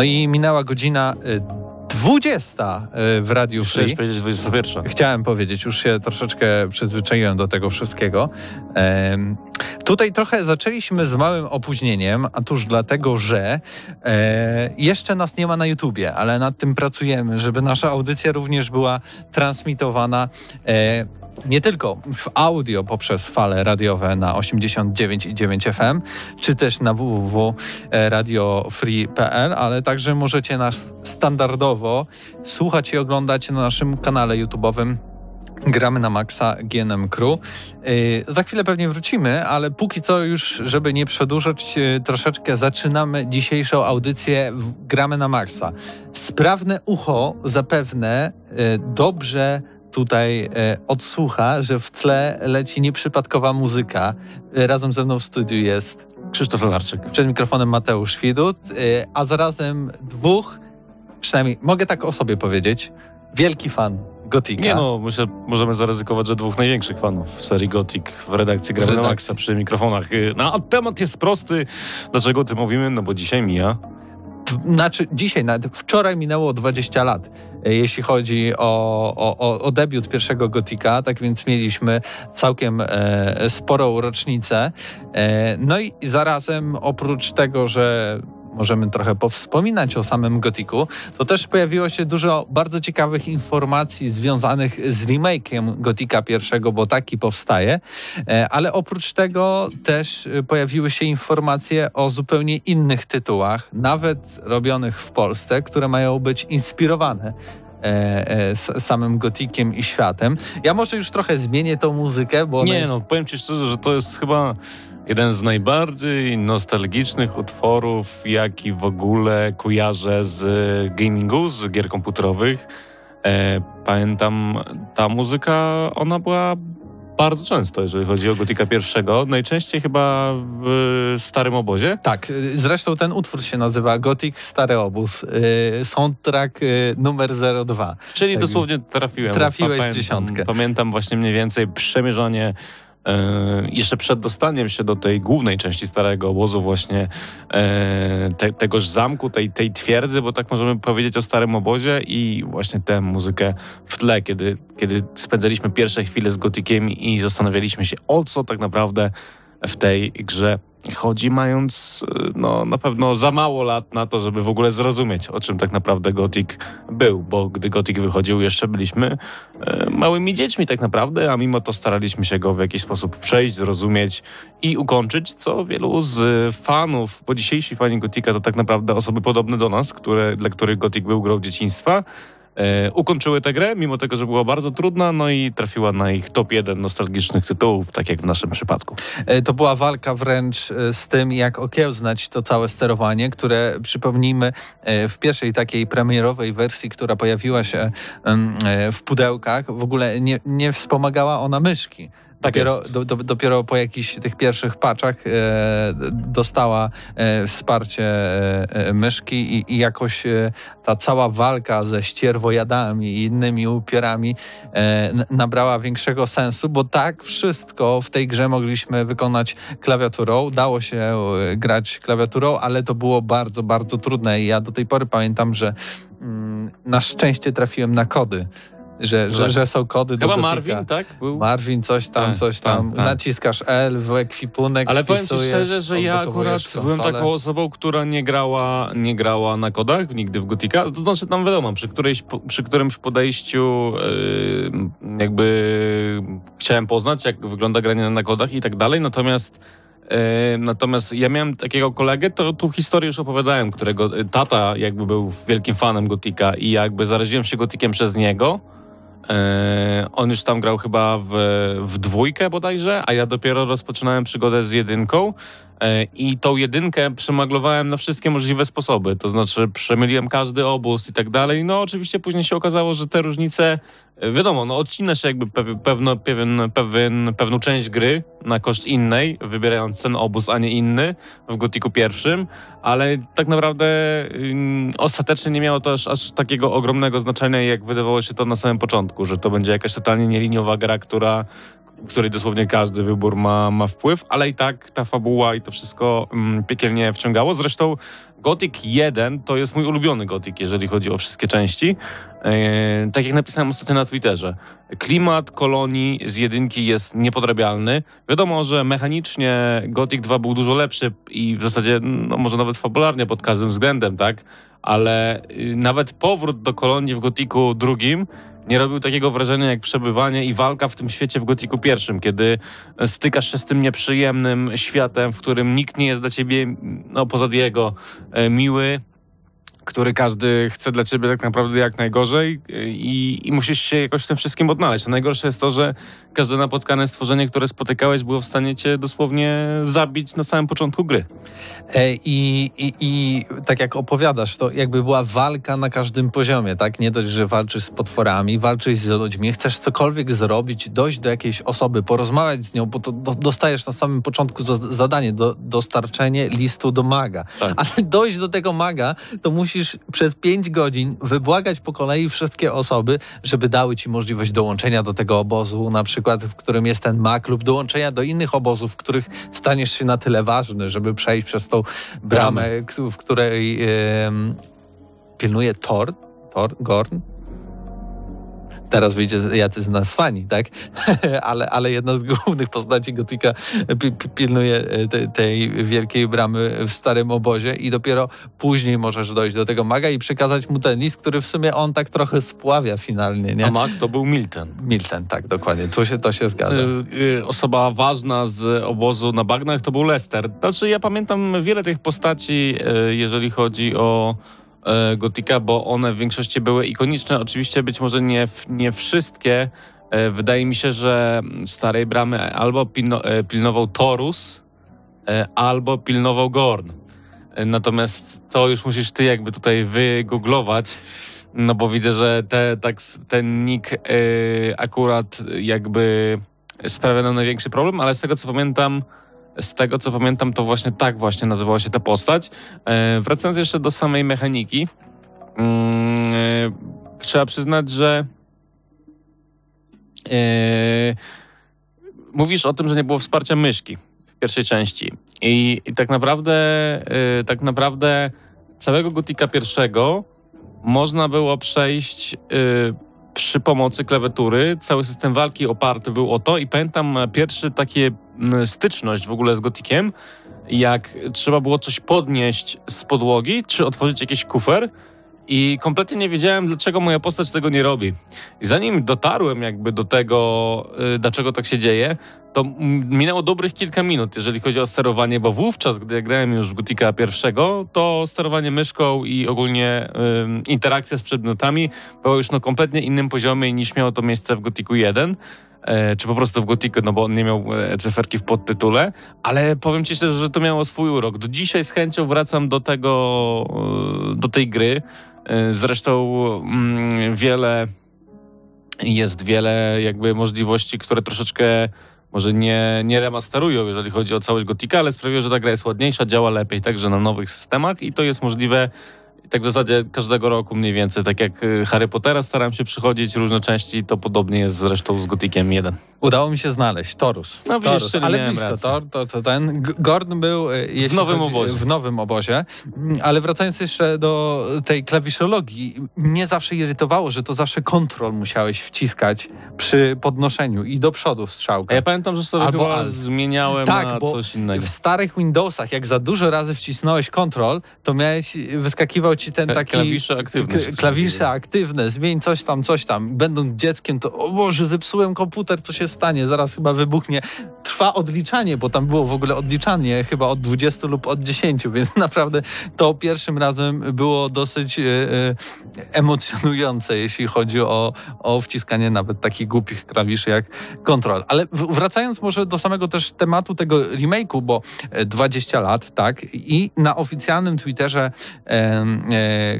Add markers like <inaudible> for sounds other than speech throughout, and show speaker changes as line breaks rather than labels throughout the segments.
No i minęła godzina 20 y, y, w Radiu Free.
Chciałeś powiedzieć 21.
Chciałem powiedzieć, już się troszeczkę przyzwyczaiłem do tego wszystkiego. tutaj trochę zaczęliśmy z małym opóźnieniem, a tuż dlatego, że e, jeszcze nas nie ma na YouTubie, ale nad tym pracujemy, żeby nasza audycja również była transmitowana e, nie tylko w audio poprzez fale radiowe na 89,9 FM, czy też na www.radiofree.pl, ale także możecie nas standardowo słuchać i oglądać na naszym kanale YouTube'owym Gramy na Maxa GNM Crew. Yy, za chwilę pewnie wrócimy, ale póki co już, żeby nie przedłużać yy, troszeczkę, zaczynamy dzisiejszą audycję Gramy na Maxa. Sprawne ucho zapewne yy, dobrze tutaj odsłucha, że w tle leci nieprzypadkowa muzyka. Razem ze mną w studiu jest
Krzysztof Lenarczyk.
Przed mikrofonem Mateusz Widut, a zarazem dwóch, przynajmniej mogę tak o sobie powiedzieć, wielki fan Gotika.
Nie no, myślę, możemy zaryzykować, że dwóch największych fanów serii Gothic w redakcji Gramy na Maxa przy mikrofonach. No, a temat jest prosty. Dlaczego o tym mówimy? No bo dzisiaj mija
znaczy dzisiaj, nawet wczoraj minęło 20 lat, e, jeśli chodzi o, o, o debiut pierwszego Gotika, tak więc mieliśmy całkiem e, sporą rocznicę. E, no i zarazem oprócz tego, że możemy trochę powspominać o samym Gotiku, to też pojawiło się dużo bardzo ciekawych informacji związanych z remake'iem Gotika pierwszego, bo taki powstaje, e, ale oprócz tego też pojawiły się informacje o zupełnie innych tytułach, nawet robionych w Polsce, które mają być inspirowane e, e, samym gotikiem i światem. Ja może już trochę zmienię tą muzykę, bo.
Nie,
jest...
no powiem ci szczerze, że to jest chyba jeden z najbardziej nostalgicznych utworów, jaki w ogóle kojarzę z gamingu, z gier komputerowych. E, pamiętam, ta muzyka, ona była bardzo często, jeżeli chodzi o Gotika pierwszego. Najczęściej chyba w Starym Obozie.
Tak, zresztą ten utwór się nazywa Gothic Stary Obóz. Y, soundtrack y, numer 02.
Czyli tak. dosłownie trafiłem.
Trafiłeś w dziesiątkę.
Pamiętam właśnie mniej więcej przemierzanie E, jeszcze przed dostaniem się do tej głównej części Starego Obozu właśnie e, te, tegoż zamku, tej, tej twierdzy, bo tak możemy powiedzieć o Starym Obozie i właśnie tę muzykę w tle, kiedy, kiedy spędzaliśmy pierwsze chwile z Gotikiem i zastanawialiśmy się o co tak naprawdę w tej grze chodzi, mając no, na pewno za mało lat na to, żeby w ogóle zrozumieć, o czym tak naprawdę Gothic był, bo gdy Gothic wychodził, jeszcze byliśmy e, małymi dziećmi tak naprawdę, a mimo to staraliśmy się go w jakiś sposób przejść, zrozumieć i ukończyć, co wielu z fanów, bo dzisiejsi fani Gothica to tak naprawdę osoby podobne do nas, które, dla których Gothic był grą dzieciństwa, ukończyły tę grę, mimo tego, że była bardzo trudna, no i trafiła na ich top 1 nostalgicznych tytułów, tak jak w naszym przypadku.
E, To była walka wręcz e, z tym, jak okiełznać to całe sterowanie, które przypomnijmy e, w pierwszej takiej premierowej wersji, która pojawiła się e, w pudełkach, w ogóle nie, nie wspomagała ona myszki.
Tak
dopiero, do, do, dopiero po jakichś tych pierwszych paczach e, dostała e, wsparcie e, e, myszki i, i jakoś e, ta cała walka ze ścierwojadami i innymi upierami e, nabrała większego sensu, bo tak wszystko w tej grze mogliśmy wykonać klawiaturą. Dało się grać klawiaturą, ale to było bardzo, bardzo trudne i ja do tej pory pamiętam, że mm, na szczęście trafiłem na kody. Że, że,
Tak.
że są kody do
Chyba. Marvin, tak? Był?
Marvin, coś tam,
Tak,
coś tam.
tak, tak.
Naciskasz L w ekwipunek.
Ale powiem ci szczerze, że ja akurat byłem
konsolę.
taką osobą, która nie grała, nie grała na kodach nigdy w Gotika. To znaczy tam wiadomo, przy, którejś, przy którymś podejściu yy, jakby chciałem poznać, jak wygląda granie na kodach i tak dalej, natomiast yy, Natomiast ja miałem takiego kolegę, to tu historię już opowiadałem, którego tata jakby był wielkim fanem Gotika i jakby zaraziłem się Gotikiem przez niego. E, on już tam grał chyba w, w dwójkę bodajże, a ja dopiero rozpoczynałem przygodę z jedynką i tą jedynkę przemaglowałem na wszystkie możliwe sposoby, to znaczy przemyliłem każdy obóz i tak dalej. No oczywiście później się okazało, że te różnice, e, wiadomo, no odcina się jakby pew, pewno, pewien, pewien, pewną część gry na koszt innej, wybierając ten obóz, a nie inny w Gotiku pierwszym, ale tak naprawdę ostatecznie nie miało to aż, aż takiego ogromnego znaczenia, jak wydawało się to na samym początku, że to będzie jakaś totalnie nieliniowa gra, która w której dosłownie każdy wybór ma, ma wpływ, ale i tak ta fabuła i to wszystko mm, piekielnie wciągało. Zresztą Gothic 1 to jest mój ulubiony Gothic, jeżeli chodzi o wszystkie części. E, tak jak napisałem ostatnio na Twitterze. Klimat kolonii z jedynki jest niepodrabialny. Wiadomo, że mechanicznie Gothic 2 był dużo lepszy i w zasadzie, no może nawet fabularnie pod każdym względem, tak? Ale y, nawet powrót do kolonii w Gothicu drugim nie robił takiego wrażenia jak przebywanie i walka w tym świecie w Gotiku pierwszym, kiedy stykasz się z tym nieprzyjemnym światem, w którym nikt nie jest dla ciebie, no poza Diego, e, miły, który każdy chce dla ciebie tak naprawdę jak najgorzej e, i, i musisz się jakoś w tym wszystkim odnaleźć. A najgorsze jest to, że każde napotkane stworzenie, które spotykałeś, było w stanie cię dosłownie zabić na samym początku gry.
E, I, i, I tak jak opowiadasz, to jakby była walka na każdym poziomie, tak? Nie dość, że walczysz z potworami, walczysz z ludźmi, chcesz cokolwiek zrobić, dojść do jakiejś osoby, porozmawiać z nią, bo to do, dostajesz na samym początku za, zadanie, do, dostarczenie listu do maga.
Tak.
Ale dojść do tego maga, to musisz przez pięć godzin wybłagać po kolei wszystkie osoby, żeby dały ci możliwość dołączenia do tego obozu, na przykład w którym jest ten mag, lub dołączenia do innych obozów, w których staniesz się na tyle ważny, żeby przejść przez tą bramę, w której em, pilnuje Thor, Thor, Gorn. Teraz wyjdzie jacy z nas fani, tak? <laughs> ale, ale jedna z głównych postaci Gotika pi, pi, pilnuje e, te, tej wielkiej bramy w starym obozie i dopiero później możesz dojść do tego maga i przekazać mu ten list, który w sumie on tak trochę spławia finalnie, nie?
A Mac to był Milton.
Milton, tak, dokładnie. To się, to się zgadza.
Y, y, osoba ważna z obozu na bagnach to był Lester. Znaczy ja pamiętam wiele tych postaci, y, jeżeli chodzi o Gotika, bo one w większości były ikoniczne. Oczywiście być może nie, nie wszystkie. Y, Wydaje mi się, że starej bramy albo y, pilnował Torus, albo pilnował Gorn. Natomiast to już musisz ty jakby tutaj wygooglować. No bo widzę, że te, tak, ten nick akurat jakby sprawia nam największy problem, ale z tego co pamiętam, z tego co pamiętam, to właśnie tak właśnie nazywała się ta postać. E, wracając jeszcze do samej mechaniki, mm, e, trzeba przyznać, że e, mówisz o tym, że nie było wsparcia myszki w pierwszej części. I, i tak naprawdę tak naprawdę całego Gotika pierwszego można było przejść przy pomocy klawiatury. Cały system walki oparty był o to i pamiętam e, pierwszy takie styczność w ogóle z Gotikiem, jak trzeba było coś podnieść z podłogi, czy otworzyć jakiś kufer. I kompletnie nie wiedziałem, dlaczego moja postać tego nie robi. I zanim dotarłem jakby do tego, y, dlaczego tak się dzieje, to minęło dobrych kilka minut, jeżeli chodzi o sterowanie, bo wówczas, gdy ja grałem już w Gotika pierwszego, to sterowanie myszką i ogólnie interakcja z przedmiotami była już na kompletnie innym poziomie niż miało to miejsce w Gotiku 1 e, czy po prostu w Gotiku, no bo on nie miał e, cyferki w podtytule, ale powiem ci szczerze, że to miało swój urok. Do dzisiaj z chęcią wracam do tego, e, do tej gry. E, Zresztą mm, wiele jest wiele jakby możliwości, które troszeczkę może nie, nie remasterują, jeżeli chodzi o całość Gotika, ale sprawiło, że ta gra jest ładniejsza, działa lepiej także na nowych systemach i to jest możliwe tak w zasadzie każdego roku mniej więcej. Tak jak y, Harry Pottera staram się przychodzić różne części, to podobnie jest zresztą z Gotikiem 1.
Udało mi się znaleźć, Torus.
No
Torus,
czyli
ale blisko. Tor, to, to ten. Gordon był e, jeśli
nowym
chodzi,
obozie.
W nowym obozie. Ale wracając jeszcze do tej klawiszologii, mnie zawsze irytowało, że to zawsze kontrol musiałeś wciskać przy podnoszeniu i do przodu
A
strzałkę.
ja pamiętam, że sobie
Albo
chyba zmieniałem
Tak,
na
bo
coś innego.
w starych Windowsach, jak za dużo razy wcisnąłeś kontrol, to miałeś, wyskakiwał ci ten taki...
klawisze aktywne,
Klawisze aktywne, zmień coś tam, coś tam. Będąc dzieckiem, to o Boże, zepsułem komputer, co się stanie? Zaraz chyba wybuchnie. Trwa odliczanie, bo tam było w ogóle odliczanie chyba od 20 lub od 10, <laughs> więc naprawdę to pierwszym razem było dosyć e, e, emocjonujące, jeśli chodzi o, o wciskanie nawet takich głupich klawiszy jak kontrol. Ale wracając może do samego też tematu tego remake'u, bo e, 20 lat, tak, i na oficjalnym Twitterze e, e,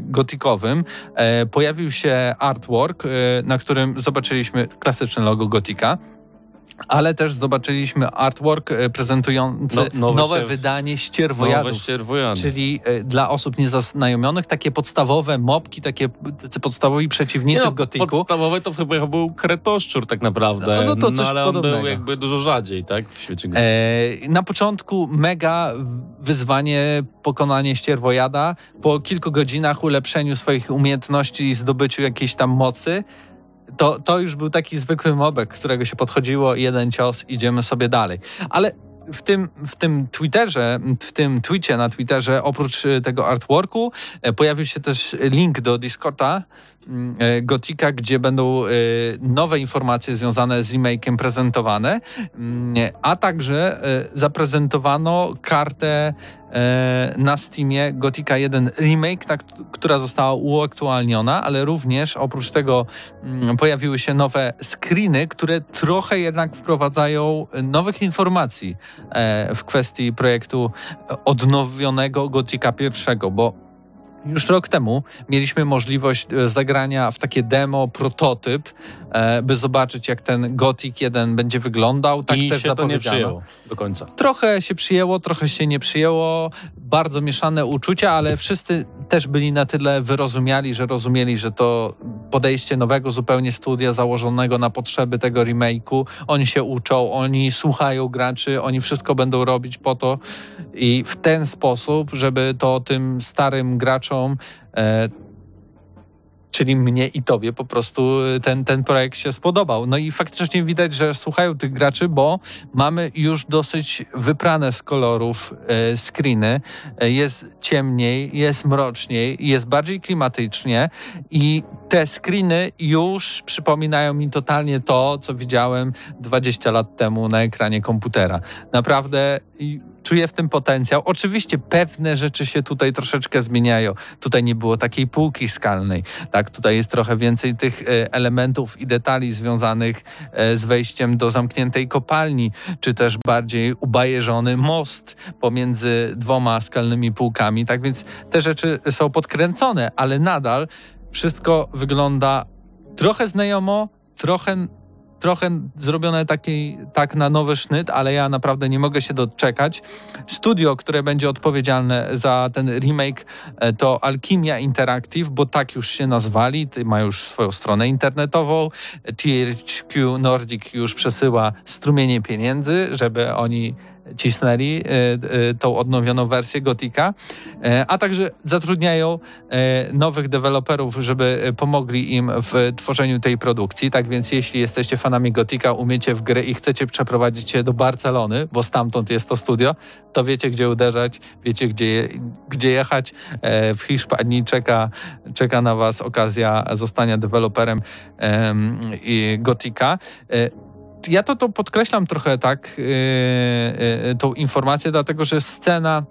gotikowym e, pojawił się artwork, e, na którym zobaczyliśmy klasyczne logo gotika. Ale też zobaczyliśmy artwork e, prezentujący
No- nowe
nowe
ścier-
wydanie
Nowe
ścierwojadów.
ścierwojady.
Czyli e, dla osób niezaznajomionych takie podstawowe mopki, takie podstawowi przeciwnicy
Nie
w gotiku.
Podstawowe to chyba był kretoszczur tak naprawdę.
No, no to coś
ale on
podobnego.
był jakby dużo rzadziej, tak? W świecie.
E, na początku mega wyzwanie, pokonanie ścierwojada. Po kilku godzinach ulepszeniu swoich umiejętności i zdobyciu jakiejś tam mocy, to, to już był taki zwykły mobek, którego się podchodziło, jeden cios, idziemy sobie dalej. Ale w tym, w tym Twitterze, w tym tweetie na Twitterze, oprócz tego artworku, e, pojawił się też link do Discorda Gotika, gdzie będą e, nowe informacje związane z remake'iem prezentowane, Mm, a także e, zaprezentowano kartę e, na Steamie Gotika 1 Remake, kt- która została uaktualniona, ale również oprócz tego mm, pojawiły się nowe screeny, które trochę jednak wprowadzają nowych informacji e, w kwestii projektu odnowionego Gotika pierwszego, bo już rok temu mieliśmy możliwość e, zagrania w takie demo, prototyp, by zobaczyć, jak ten Gothic 1 będzie wyglądał. Tak
I
też
się to nie przyjęło do końca.
Trochę się przyjęło, trochę się nie przyjęło. Bardzo mieszane uczucia, ale wszyscy też byli na tyle wyrozumiali, że rozumieli, że to podejście nowego zupełnie studia założonego na potrzeby tego remake'u. Oni się uczą, oni słuchają graczy, oni wszystko będą robić po to i w ten sposób, żeby to tym starym graczom e, czyli mnie i tobie po prostu ten, ten projekt się spodobał. No i faktycznie widać, że słuchają tych graczy, bo mamy już dosyć wyprane z kolorów e, screeny. E, jest ciemniej, jest mroczniej, jest bardziej klimatycznie i te screeny już przypominają mi totalnie to, co widziałem 20 lat temu na ekranie komputera. Naprawdę czuję w tym potencjał. Oczywiście pewne rzeczy się tutaj troszeczkę zmieniają. Tutaj nie było takiej półki skalnej. Tak, tutaj jest trochę więcej tych e, elementów i detali związanych e, z wejściem do zamkniętej kopalni, czy też bardziej ubajeżony most pomiędzy dwoma skalnymi półkami. Tak więc te rzeczy są podkręcone, ale nadal wszystko wygląda trochę znajomo, trochę trochę zrobione taki, tak na nowy sznyt, ale ja naprawdę nie mogę się doczekać. Studio, które będzie odpowiedzialne za ten remake e, to Alchemia Interactive, bo tak już się nazwali, ma już swoją stronę internetową. THQ Nordic już przesyła strumienie pieniędzy, żeby oni cisnęli tą odnowioną wersję Gotika, a także zatrudniają nowych deweloperów, żeby pomogli im w tworzeniu tej produkcji. Tak więc jeśli jesteście fanami Gotika, umiecie w gry i chcecie przeprowadzić się do Barcelony, bo stamtąd jest to studio, to wiecie gdzie uderzać, wiecie gdzie, gdzie jechać. W Hiszpanii czeka, czeka na was okazja zostania deweloperem Gotika ja to, to podkreślam trochę tak, yy, yy, tą informację, dlatego że scena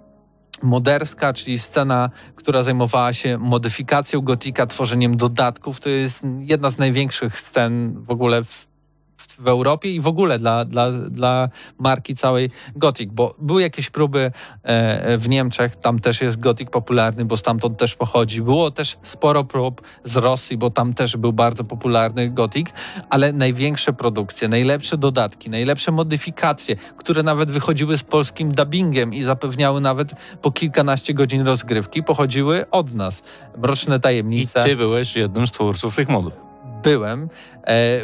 moderska, czyli scena, która zajmowała się modyfikacją gotika, tworzeniem dodatków, to jest jedna z największych scen w ogóle w w Europie i w ogóle dla, dla, dla marki całej Gothic, bo były jakieś próby e, w Niemczech, tam też jest Gothic popularny, bo stamtąd też pochodzi. Było też sporo prób z Rosji, bo tam też był bardzo popularny Gothic, ale największe produkcje, najlepsze dodatki, najlepsze modyfikacje, które nawet wychodziły z polskim dubbingiem i zapewniały nawet po kilkanaście godzin rozgrywki, pochodziły od nas. Mroczne tajemnice.
I ty byłeś jednym z twórców tych modów.
Byłem. E,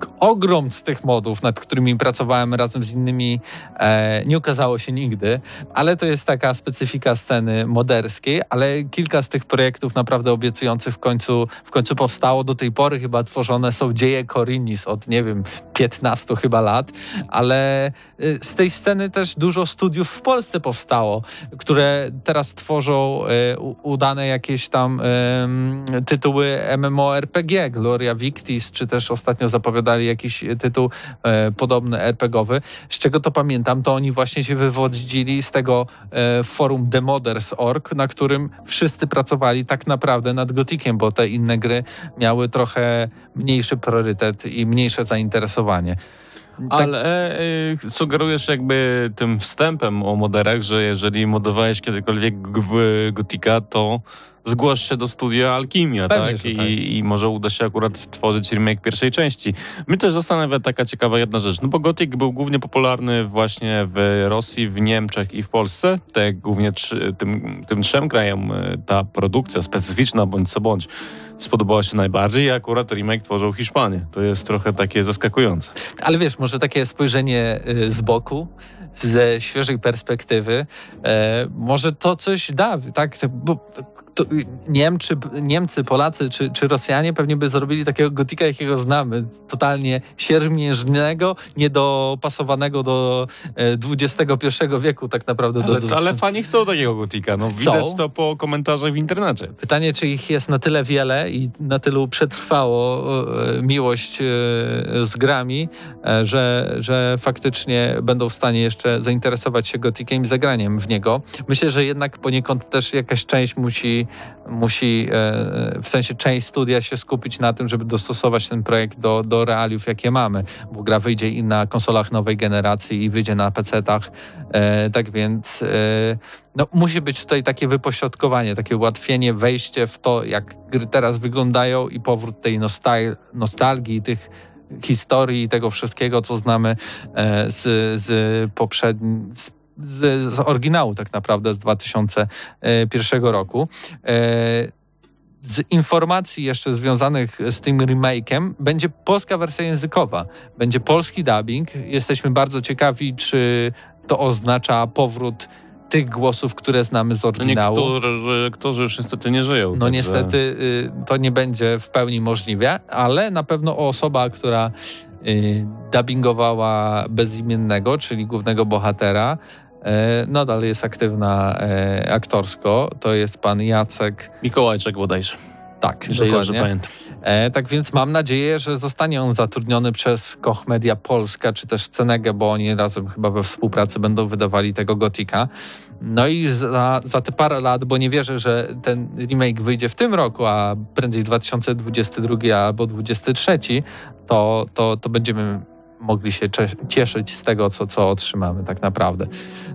Welcome. Ogrom z tych modów, nad którymi pracowałem razem z innymi, e, nie ukazało się nigdy, ale to jest taka specyfika sceny moderskiej, ale kilka z tych projektów naprawdę obiecujących w końcu, w końcu powstało. Do tej pory chyba tworzone są dzieje Korinis od, nie wiem, 15 chyba lat, ale y, z tej sceny też dużo studiów w Polsce powstało, które teraz tworzą y, udane jakieś tam y, tytuły MMORPG, Gloria Victis, czy też ostatnio zapowiadali jakiś tytuł e, podobny RPGowy. Z czego to pamiętam, to oni właśnie się wywodzili z tego e, forum Demoders.org, na którym wszyscy pracowali tak naprawdę nad Gotikiem, bo te inne gry miały trochę mniejszy priorytet i mniejsze zainteresowanie.
Tak. Ale y, sugerujesz jakby tym wstępem o moderach, że jeżeli modowałeś kiedykolwiek Gotika, to zgłoś się do studia Alchemia,
Pewnie,
tak? I,
tak?
I może uda się akurat stworzyć remake pierwszej części. Mnie też zastanawia taka ciekawa jedna rzecz, no bo Gothic był głównie popularny właśnie w Rosji, w Niemczech i w Polsce. Te głównie trzy, tym, tym trzem krajom y, ta produkcja specyficzna bądź co bądź spodobała się najbardziej i akurat remake tworzył Hiszpanię. To jest trochę takie zaskakujące.
Ale wiesz, może takie spojrzenie y, z boku, ze świeżej perspektywy, e, może to coś da, tak? Bo to Niemcy, Niemcy, Polacy czy, czy Rosjanie pewnie by zrobili takiego gotika, jakiego znamy. Totalnie siermiężnego, niedopasowanego do XXI e, wieku tak naprawdę.
Ale,
do,
ale fani chcą takiego gotika. No, widać to po komentarzach w internecie.
Pytanie, czy ich jest na tyle wiele i na tylu przetrwało e, miłość e, z grami, że, że faktycznie będą w stanie jeszcze zainteresować się gotikiem i zagraniem w niego. Myślę, że jednak poniekąd też jakaś część musi musi, e, w sensie część studia się skupić na tym, żeby dostosować ten projekt do, do realiów, jakie mamy, bo gra wyjdzie i na konsolach nowej generacji i wyjdzie na PC-tach, e, tak więc e, no, musi być tutaj takie wypośrodkowanie, takie ułatwienie, wejście w to, jak gry teraz wyglądają i powrót tej nostal nostalgii, tych historii i tego wszystkiego, co znamy z, z poprzednich z, z oryginału tak naprawdę z 2001 roku. E, z informacji jeszcze związanych z tym remake'em będzie polska wersja językowa, będzie polski dubbing. Jesteśmy bardzo ciekawi, czy to oznacza powrót tych głosów, które znamy z oryginału.
Niektórzy, którzy już niestety nie żyją.
No także... niestety y, to nie będzie w pełni możliwe, ale na pewno osoba, która y, dubbingowała bezimiennego, czyli głównego bohatera, nadal jest aktywna e, aktorsko. To jest pan Jacek
Mikołajczak bodajże.
Tak,
jeżeli dobrze pamiętam.
E, tak więc mam nadzieję, że zostanie on zatrudniony przez Koch Media Polska, czy też Cenegę, bo oni razem chyba we współpracy będą wydawali tego Gotika. No i za, za te parę lat, bo nie wierzę, że ten remake wyjdzie w tym roku, a prędzej 2022 albo 2023, to, to, to będziemy mogli się cieszyć z tego, co, co otrzymamy tak naprawdę.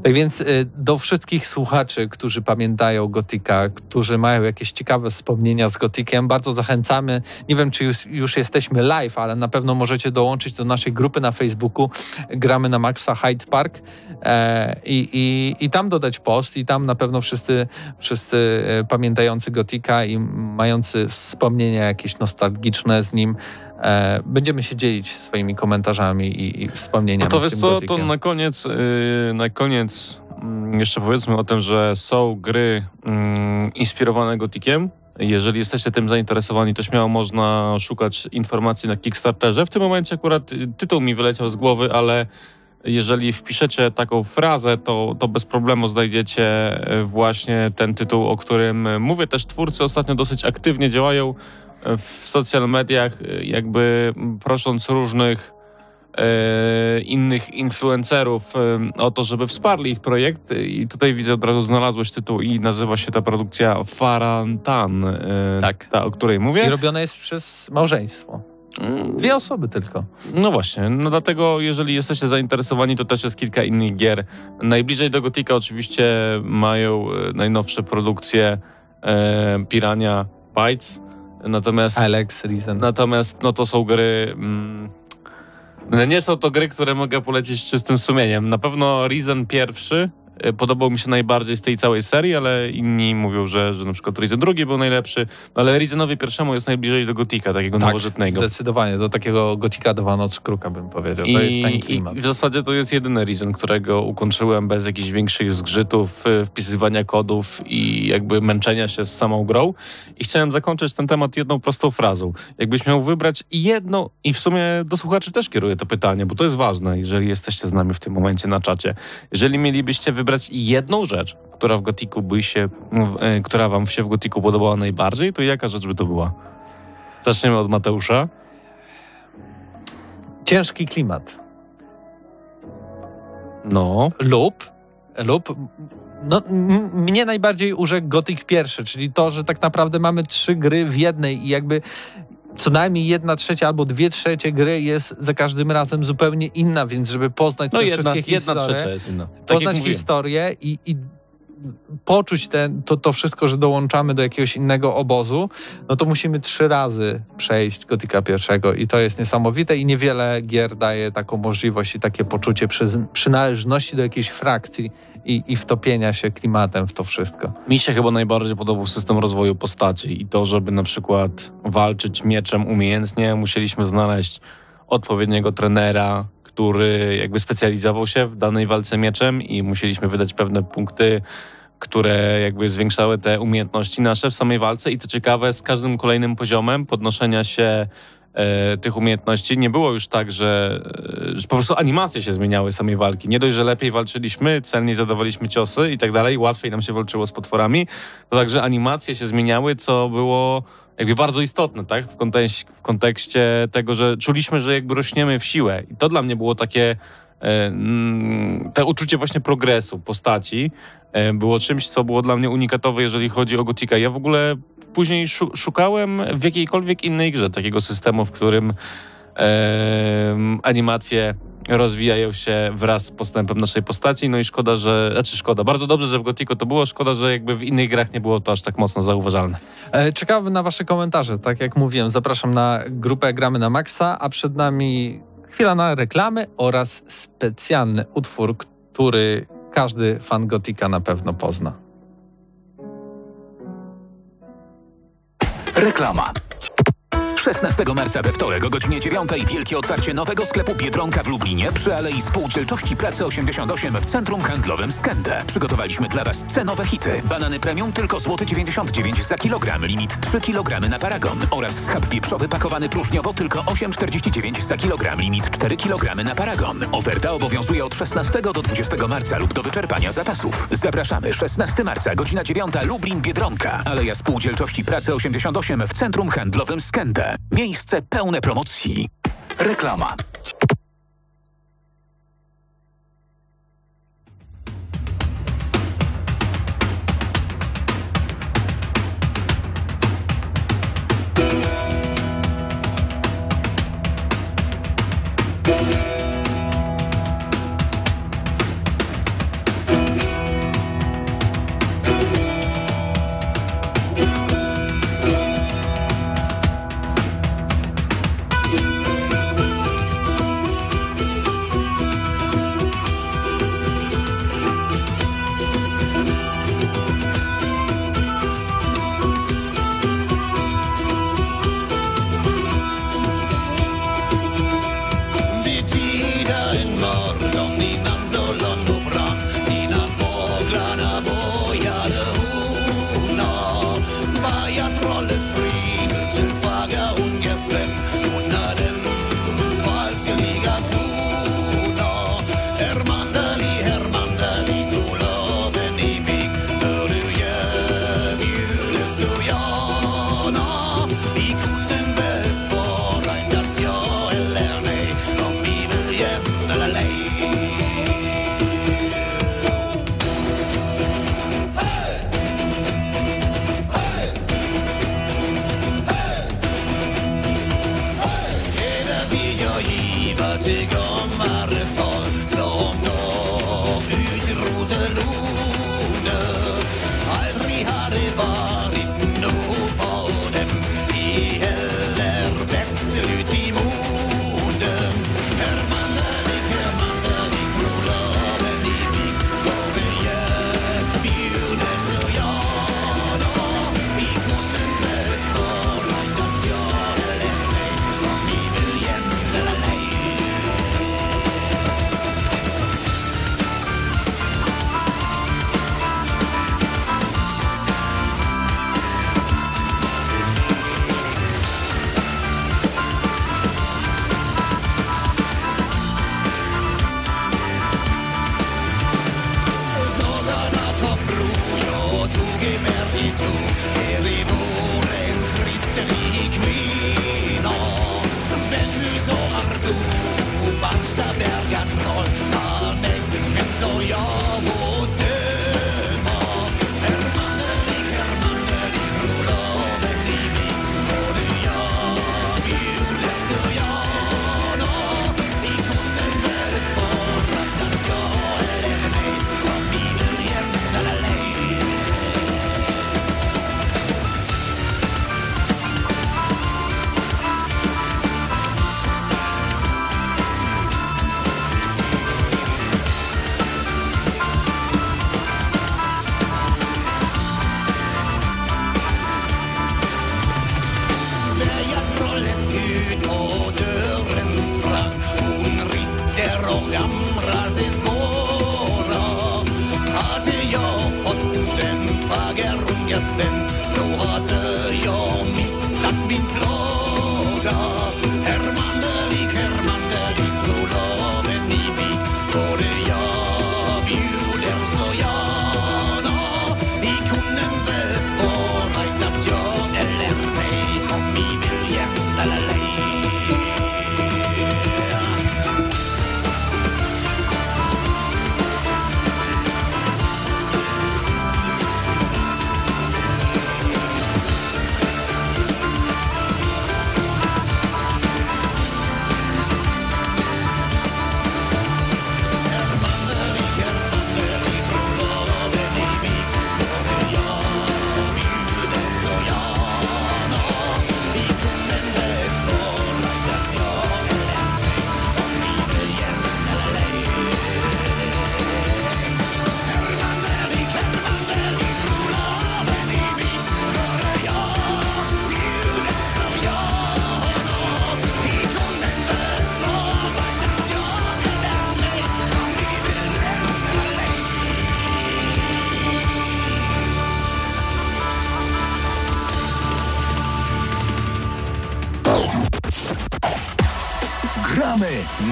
Tak więc y, do wszystkich słuchaczy, którzy pamiętają Gotika, którzy mają jakieś ciekawe wspomnienia z Gotikiem, bardzo zachęcamy. Nie wiem, czy już, już jesteśmy live, ale na pewno możecie dołączyć do naszej grupy na Facebooku. Gramy na Maxa Hyde Park e, i, i, i tam dodać post i tam na pewno wszyscy, wszyscy e, pamiętający Gotika i mający wspomnienia jakieś nostalgiczne z nim E, będziemy się dzielić swoimi komentarzami i, i wspomnieniami.
No to wiesz co, to na koniec, yy, na koniec mm, jeszcze powiedzmy o tym, że są gry mm, inspirowane gotikiem. Jeżeli jesteście tym zainteresowani, to śmiało można szukać informacji na Kickstarterze. W tym momencie akurat y, tytuł mi wyleciał z głowy, ale jeżeli wpiszecie taką frazę, to, to bez problemu znajdziecie y, właśnie ten tytuł, o którym mówię. Też twórcy ostatnio dosyć aktywnie działają w social mediach, y, jakby prosząc różnych e, innych influencerów e, o to, żeby wsparli ich projekt. I tutaj widzę od razu znalazłeś tytuł i nazywa się ta produkcja Farantan, e,
Tak.
ta, o której
I
mówię.
robione jest przez małżeństwo.
Mm,
Dwie osoby tylko.
No właśnie, no dlatego jeżeli jesteście zainteresowani, to też jest kilka innych gier. Najbliżej do Gotika oczywiście mają najnowsze produkcje e, Pirania Bytes, natomiast
Alex, Reason.
Natomiast no to są gry. Mm, no nie są to gry, które mogę polecić z czystym sumieniem. Na pewno Reason pierwszy podobał mi się najbardziej z tej całej serii, ale inni mówią, że, że na przykład Reason drugi był najlepszy. No ale Reasonowi pierwszemu jest najbliżej do Gotika, takiego
tak,
nowożytnego.
zdecydowanie. Do takiego gotika do Noc Kruka bym powiedział. To jest ten klimat.
I w zasadzie to jest jedyny Reason, którego ukończyłem bez jakichś większych zgrzytów, y, wpisywania kodów i jakby męczenia się z samą grą. I chciałem zakończyć ten temat jedną prostą frazą. Jakbyś miał wybrać jedną, i w sumie do słuchaczy też kieruję to pytanie, bo to jest ważne, jeżeli jesteście z nami w tym momencie na czacie. Jeżeli mielibyście wybrać jedną rzecz, która w Gotiku by się, y, która wam się w Gotiku podobała najbardziej, to jaka rzecz by to była? Zaczniemy od Mateusza.
Ciężki klimat.
No.
Lub, lub no, mnie najbardziej urzekł Gothic pierwszy, czyli to, że tak naprawdę mamy trzy gry w jednej i jakby co najmniej jedna trzecia albo dwie trzecie gry jest za każdym razem zupełnie inna, więc żeby poznać
No
te
jedna,
wszystkie historie,
trzecia jest inna. Tak
poznać
mówiłem.
historię i, i poczuć to, to wszystko, że dołączamy do jakiegoś innego obozu, no to musimy trzy razy przejść Gotika pierwszego i to jest niesamowite i niewiele gier daje taką możliwość i takie poczucie przyz- przynależności do jakiejś frakcji i, i wtopienia się klimatem w to wszystko.
Mi się chyba najbardziej podobał system rozwoju postaci i to, żeby na przykład walczyć mieczem umiejętnie, musieliśmy znaleźć odpowiedniego trenera, który jakby specjalizował się w danej walce mieczem i musieliśmy wydać pewne punkty, które jakby zwiększały te umiejętności nasze w samej walce i to ciekawe, z każdym kolejnym poziomem podnoszenia się e, tych umiejętności nie było już tak, że, e, że po prostu animacje się zmieniały samej walki. Nie dość, że lepiej walczyliśmy, celniej zadawaliśmy ciosy i tak dalej, łatwiej nam się walczyło z potworami, to także animacje się zmieniały, co było jakby bardzo istotne, tak? W, kontekście, w kontekście tego, że czuliśmy, że jakby rośniemy w siłę. I to dla mnie było takie e, mm, te uczucie właśnie progresu postaci e, było czymś, co było dla mnie unikatowe, jeżeli chodzi o Gotika. Ja w ogóle później szu- szukałem w jakiejkolwiek innej grze takiego systemu, w którym animacje rozwijają się wraz z postępem naszej postaci, no i szkoda, że, znaczy szkoda, bardzo dobrze, że w Gothicu to było, szkoda, że jakby w innych grach nie było to aż tak mocno zauważalne.
E, Czekałbym na wasze komentarze. Tak jak mówiłem, zapraszam na grupę Gramy na Maxa, a przed nami chwila na reklamy oraz specjalny utwór, który każdy fan Gotika na pewno pozna.
Reklama. 16 marca we wtorek o godzinie 9 wielkie otwarcie nowego sklepu Biedronka w Lublinie przy Alei Spółdzielczości Pracy 88 w centrum handlowym Skęde. Przygotowaliśmy dla Was cenowe hity. Banany premium tylko złoty 99 za kilogram, limit 3 kg na paragon oraz schab wieprzowy pakowany próżniowo tylko 8,49 za kilogram, limit 4 kg na paragon. Oferta obowiązuje od 16 do 20 marca lub do wyczerpania zapasów. Zapraszamy 16 marca, godzina 9 Lublin Biedronka. Aleja Spółdzielczości Pracy 88 w centrum handlowym Skęde. Miejsce pełne promocji. Reklama.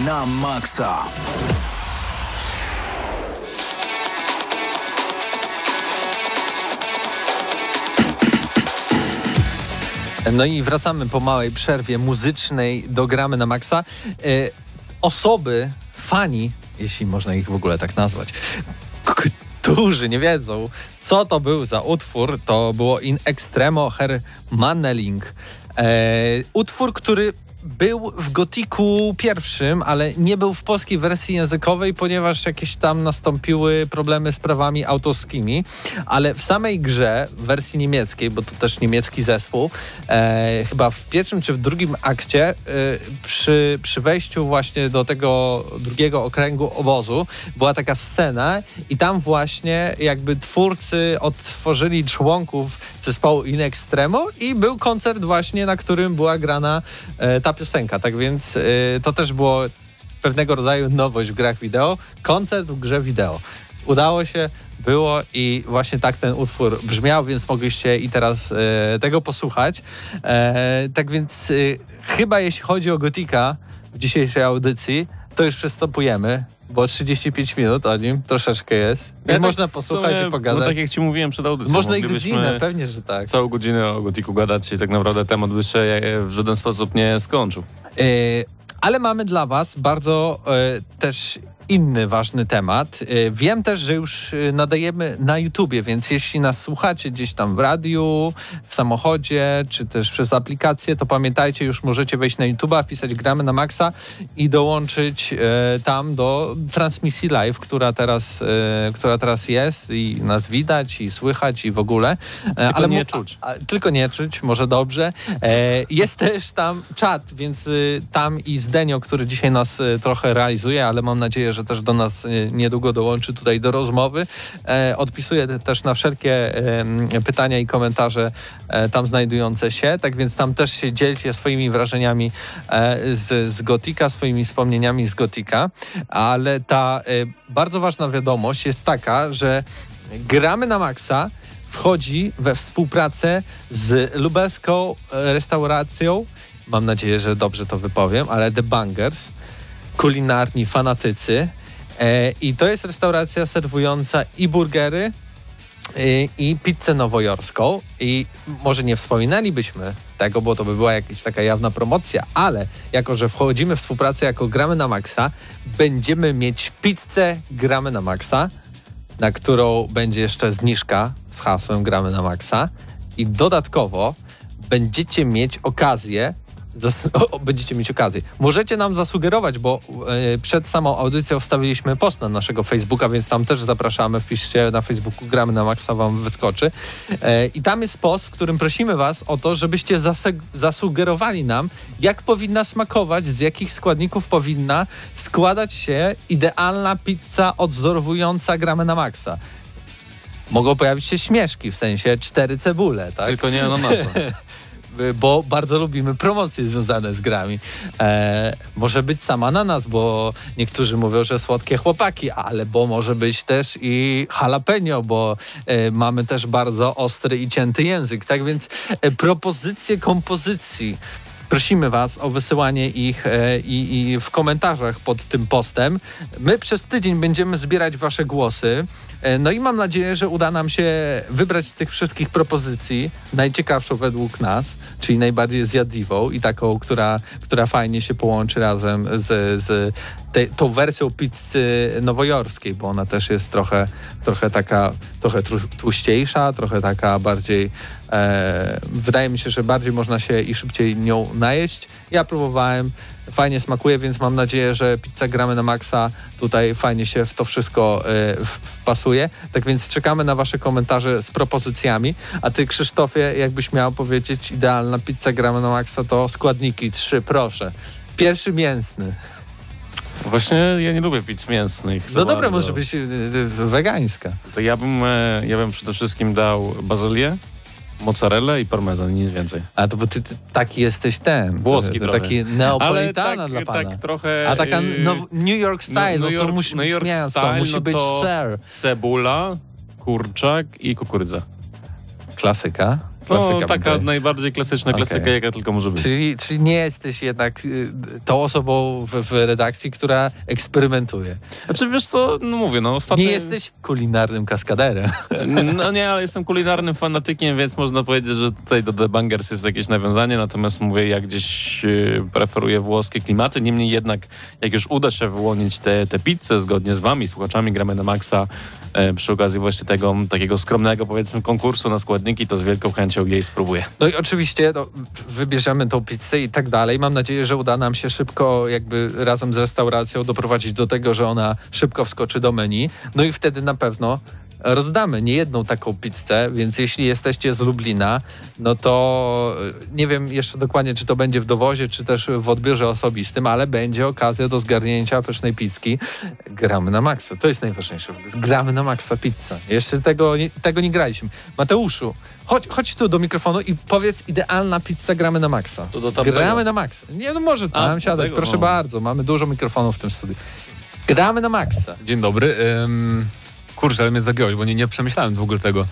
Na maksa.
No i wracamy po małej przerwie muzycznej do gramy na maksa. E, osoby, fani, jeśli można ich w ogóle tak nazwać, którzy nie wiedzą, co to był za utwór, to było In Extremo Her Manneling. E, utwór, który był w Gotiku pierwszym, ale nie był w polskiej wersji językowej, ponieważ jakieś tam nastąpiły problemy z prawami autorskimi, ale w samej grze, w wersji niemieckiej, bo to też niemiecki zespół, e, chyba w pierwszym czy w drugim akcie, e, przy, przy wejściu właśnie do tego drugiego okręgu obozu, była taka scena i tam właśnie jakby twórcy odtworzyli członków zespołu In Extremo i był koncert właśnie, na którym była grana e, ta piosenka, tak więc y, to też było pewnego rodzaju nowość w grach wideo, koncert w grze wideo. Udało się, było i właśnie tak ten utwór brzmiał, więc mogliście i teraz e, tego posłuchać. E, tak więc e, chyba jeśli chodzi o Gotika w dzisiejszej audycji, to już przystępujemy, bo 35 minut o nim troszeczkę jest.
Ja tak
można posłuchać
sumie,
i pogadać.
No tak jak ci mówiłem przed audycją.
można i godzinę, pewnie, że tak.
Całą godzinę o Gotiku gadać i tak naprawdę temat by się w żaden sposób nie skończył.
E, ale mamy dla Was bardzo e, też inny ważny temat. E, wiem też, że już e, nadajemy na YouTubie, więc jeśli nas słuchacie gdzieś tam w radiu, w samochodzie, czy też przez aplikację, to pamiętajcie, już możecie wejść na YouTube'a, wpisać gramy na maksa i dołączyć e, tam do transmisji live, która teraz, która teraz jest i nas widać i słychać i w ogóle.
Tylko nie
mu-
czuć.
a, tylko nie czuć, może dobrze. Jest też tam czat, więc y, tam i Zdenio, który dzisiaj nas y, trochę realizuje, ale mam nadzieję, że też do nas y, niedługo dołączy tutaj do rozmowy. E, odpisuję te- też na wszelkie pytania i komentarze e, tam znajdujące się, tak więc tam też się dzielcie swoimi wrażeniami e, z, z Gotika, swoimi wspomnieniami z Gotika, ale ta e, bardzo ważna wiadomość jest taka, że gramy na maksa wchodzi we współpracę z lubelską e, restauracją, mam nadzieję, że dobrze to wypowiem, ale The Bangers, kulinarni fanatycy. E, I to jest restauracja serwująca i burgery, i, i pizzę nowojorską. I może nie wspominalibyśmy tego, bo to by była jakaś taka jawna promocja, ale jako, że wchodzimy w współpracę jako gramy na maksa, będziemy mieć pizzę gramy na maksa, na którą będzie jeszcze zniżka z hasłem gramy na maksa i dodatkowo będziecie mieć okazję zas- <laughs> o, będziecie mieć okazję. Możecie nam zasugerować, bo e, przed samą audycją wstawiliśmy post na naszego Facebooka, więc tam też zapraszamy. Wpiszcie na Facebooku gramy na maksa, wam wyskoczy. E, I tam jest post, w którym prosimy was o to, żebyście zasugerowali nam, jak powinna smakować, z jakich składników powinna składać się idealna pizza odzorowująca gramy na maksa. Mogą pojawić się śmieszki, w sensie cztery cebule, tak?
Tylko nie ananasa. <laughs>
bo bardzo lubimy promocje związane z grami. E, może być sam ananas, bo niektórzy mówią, że słodkie chłopaki, ale bo może być też i jalapeno, bo e, mamy też bardzo ostry i cięty język. Tak więc e, propozycje kompozycji. Prosimy Was o wysyłanie ich e, i, i w komentarzach pod tym postem. My przez tydzień będziemy zbierać Wasze głosy. E, No i mam nadzieję, że uda nam się wybrać z tych wszystkich propozycji najciekawszą według nas, czyli najbardziej zjadliwą i taką, która, która fajnie się połączy razem z, z te, tą wersją pizzy nowojorskiej, bo ona też jest trochę, trochę taka, trochę tłuściejsza, trochę taka bardziej, e, wydaje mi się, że bardziej można się i szybciej nią najeść. Ja próbowałem, fajnie smakuje, więc mam nadzieję, że pizza gramy na maksa tutaj fajnie się w to wszystko w- wpasuje. Tak więc czekamy na wasze komentarze z propozycjami. A ty Krzysztofie, jakbyś miał powiedzieć idealna pizza gramy na maksa, to składniki trzy, proszę. Pierwszy mięsny.
Właśnie ja nie lubię pizz mięsnych.
No dobra,
bardzo.
może być y, y, wegańska.
To ja bym, e, ja bym przede wszystkim dał bazylię, mozzarellę i parmezan, nic więcej.
A to bo ty, ty taki jesteś ten.
Włoski
ty,
trochę.
taki neapolitana
tak,
dla pana.
tak trochę...
A taka
y,
now, New York style, no,
New
to
York-
musi
New
być
York
mięso,
style,
musi
no
być
to-
ser.
Cebula, kurczak i kukurydza.
Klasyka. Klasyka
No, taka najbardziej klasyczna
Okej.
klasyka, jaka tylko może być.
Czyli, czyli nie jesteś jednak y, tą osobą w, w redakcji, która eksperymentuje.
Znaczy wiesz co, no mówię, no ostatnio...
Nie jesteś kulinarnym kaskaderem.
No <laughs> nie, ale jestem kulinarnym fanatykiem, więc można powiedzieć, że tutaj do The Bangers jest jakieś nawiązanie, natomiast mówię, ja gdzieś e, preferuję włoskie klimaty, niemniej jednak, jak już uda się wyłonić te, te pizze zgodnie z wami, słuchaczami Gramy na Maxa, e, przy okazji właśnie tego takiego skromnego, powiedzmy, konkursu na składniki, to z wielką chęcią jej spróbuję.
No i oczywiście no, wybierzemy tą pizzę i tak dalej. Mam nadzieję, że uda nam się szybko jakby razem z restauracją doprowadzić do tego, że ona szybko wskoczy do menu. No i wtedy na pewno rozdamy nie jedną taką pizzę, więc jeśli jesteście z Lublina, no to y, nie wiem jeszcze dokładnie, czy to będzie w dowozie, czy też w odbiorze osobistym, ale będzie okazja do zgarnięcia pysznej pizzki. Gramy na maksa. To jest najważniejsze. Gramy na maksa pizza. Jeszcze tego nie, tego nie graliśmy. Mateuszu, chodź, chodź tu do mikrofonu i powiedz idealna pizza gramy na maksa.
To do tamtego.
Gramy na maksa. Nie, no może tam
do
siadać,
tego,
proszę
no.
bardzo. Mamy dużo mikrofonów w tym studiu. Gramy na maksa.
Dzień dobry. Ym, kurczę, ale mnie zagiąłeś, bo nie, nie przemyślałem w ogóle tego.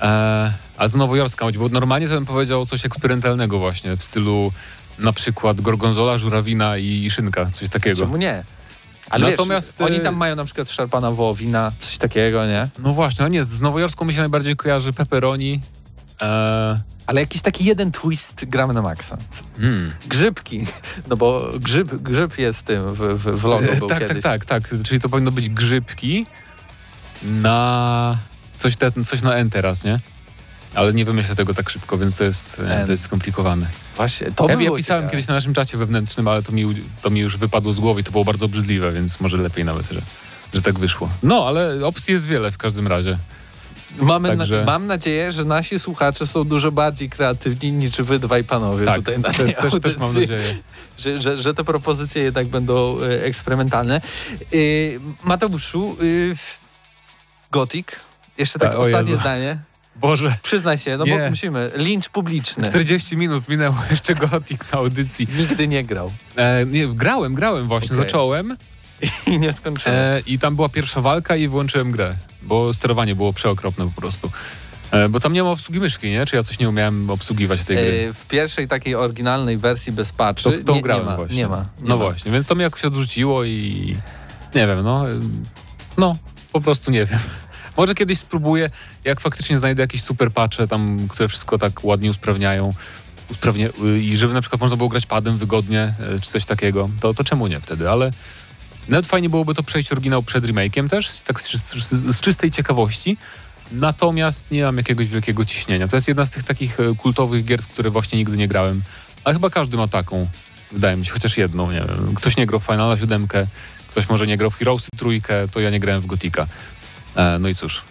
E, ale to nowojorska chodzi, bo normalnie to bym powiedział coś eksperymentalnego właśnie, w stylu na przykład gorgonzola, żurawina i szynka, coś takiego.
Czemu nie? Ale
Natomiast,
wiesz, oni tam mają na przykład szarpana wołowina, coś takiego, nie?
No właśnie, no nie, z nowojorską mi się najbardziej kojarzy pepperoni. E,
Ale jakiś taki jeden twist gramy na maksa.
mm.
Grzybki, no bo grzyb, grzyb jest tym w, w, w logo
E,
był
tak,
kiedyś.
tak, tak, tak. Czyli to powinno być grzybki na coś, te, coś na N teraz, nie? Ale nie wymyślę tego tak szybko, więc to jest, e,
N.
to jest skomplikowane.
Właśnie, to
ja,
by
ja pisałem
ciekawe.
kiedyś na naszym czacie wewnętrznym, ale to mi, to mi już wypadło z głowy i to było bardzo obrzydliwe, więc może lepiej nawet, że, że tak wyszło. No, ale opcji jest wiele w każdym razie.
Mamy
Także-
na, mam nadzieję, że nasi słuchacze są dużo bardziej kreatywni niż wy dwaj panowie
Tak,
tutaj na
te,
tej
też, też mam nadzieję. <laughs>
że, że, że te propozycje jednak będą e, eksperymentalne. Yy, Mateuszu, yy, Gothic, jeszcze tak
o
ostatnie zdanie. <laughs>
Boże,
Przyznaj się, no bo
Nie.
musimy. Lincz publiczny.
40 minut minęło <laughs> jeszcze Gothic na audycji.
Nigdy nie grał.
E, nie, grałem, grałem właśnie,
Okej.
zacząłem <laughs>
I nie skończyłem.
e, i tam była pierwsza walka i włączyłem grę, bo sterowanie było przeokropne po prostu. E, bo tam nie ma obsługi myszki, nie? Czy ja coś nie umiałem obsługiwać tej gry?
E, w pierwszej takiej oryginalnej wersji bez patchy
To w tą
nie,
grałem
nie ma.
właśnie.
Nie ma. Nie
no
ma.
właśnie, więc to mnie jakoś odrzuciło i nie wiem, no. No, po prostu nie wiem. Może kiedyś spróbuję, jak faktycznie znajdę jakieś super patche tam, które wszystko tak ładnie usprawniają. Usprawnie, I żeby na przykład można było grać padem wygodnie, y, czy coś takiego, to, to czemu nie wtedy, ale nawet fajnie byłoby to przejść oryginał przed remake'iem też, tak z, z, z czystej ciekawości. Natomiast nie mam jakiegoś wielkiego ciśnienia. To jest jedna z tych takich e, kultowych gier, w które właśnie nigdy nie grałem. Ale chyba każdy ma taką, wydaje mi się, chociaż jedną, nie wiem. Ktoś nie grał w Finala 7, ktoś może nie grał w Heroesy trójkę, to ja nie grałem w Gotika. E, no i cóż,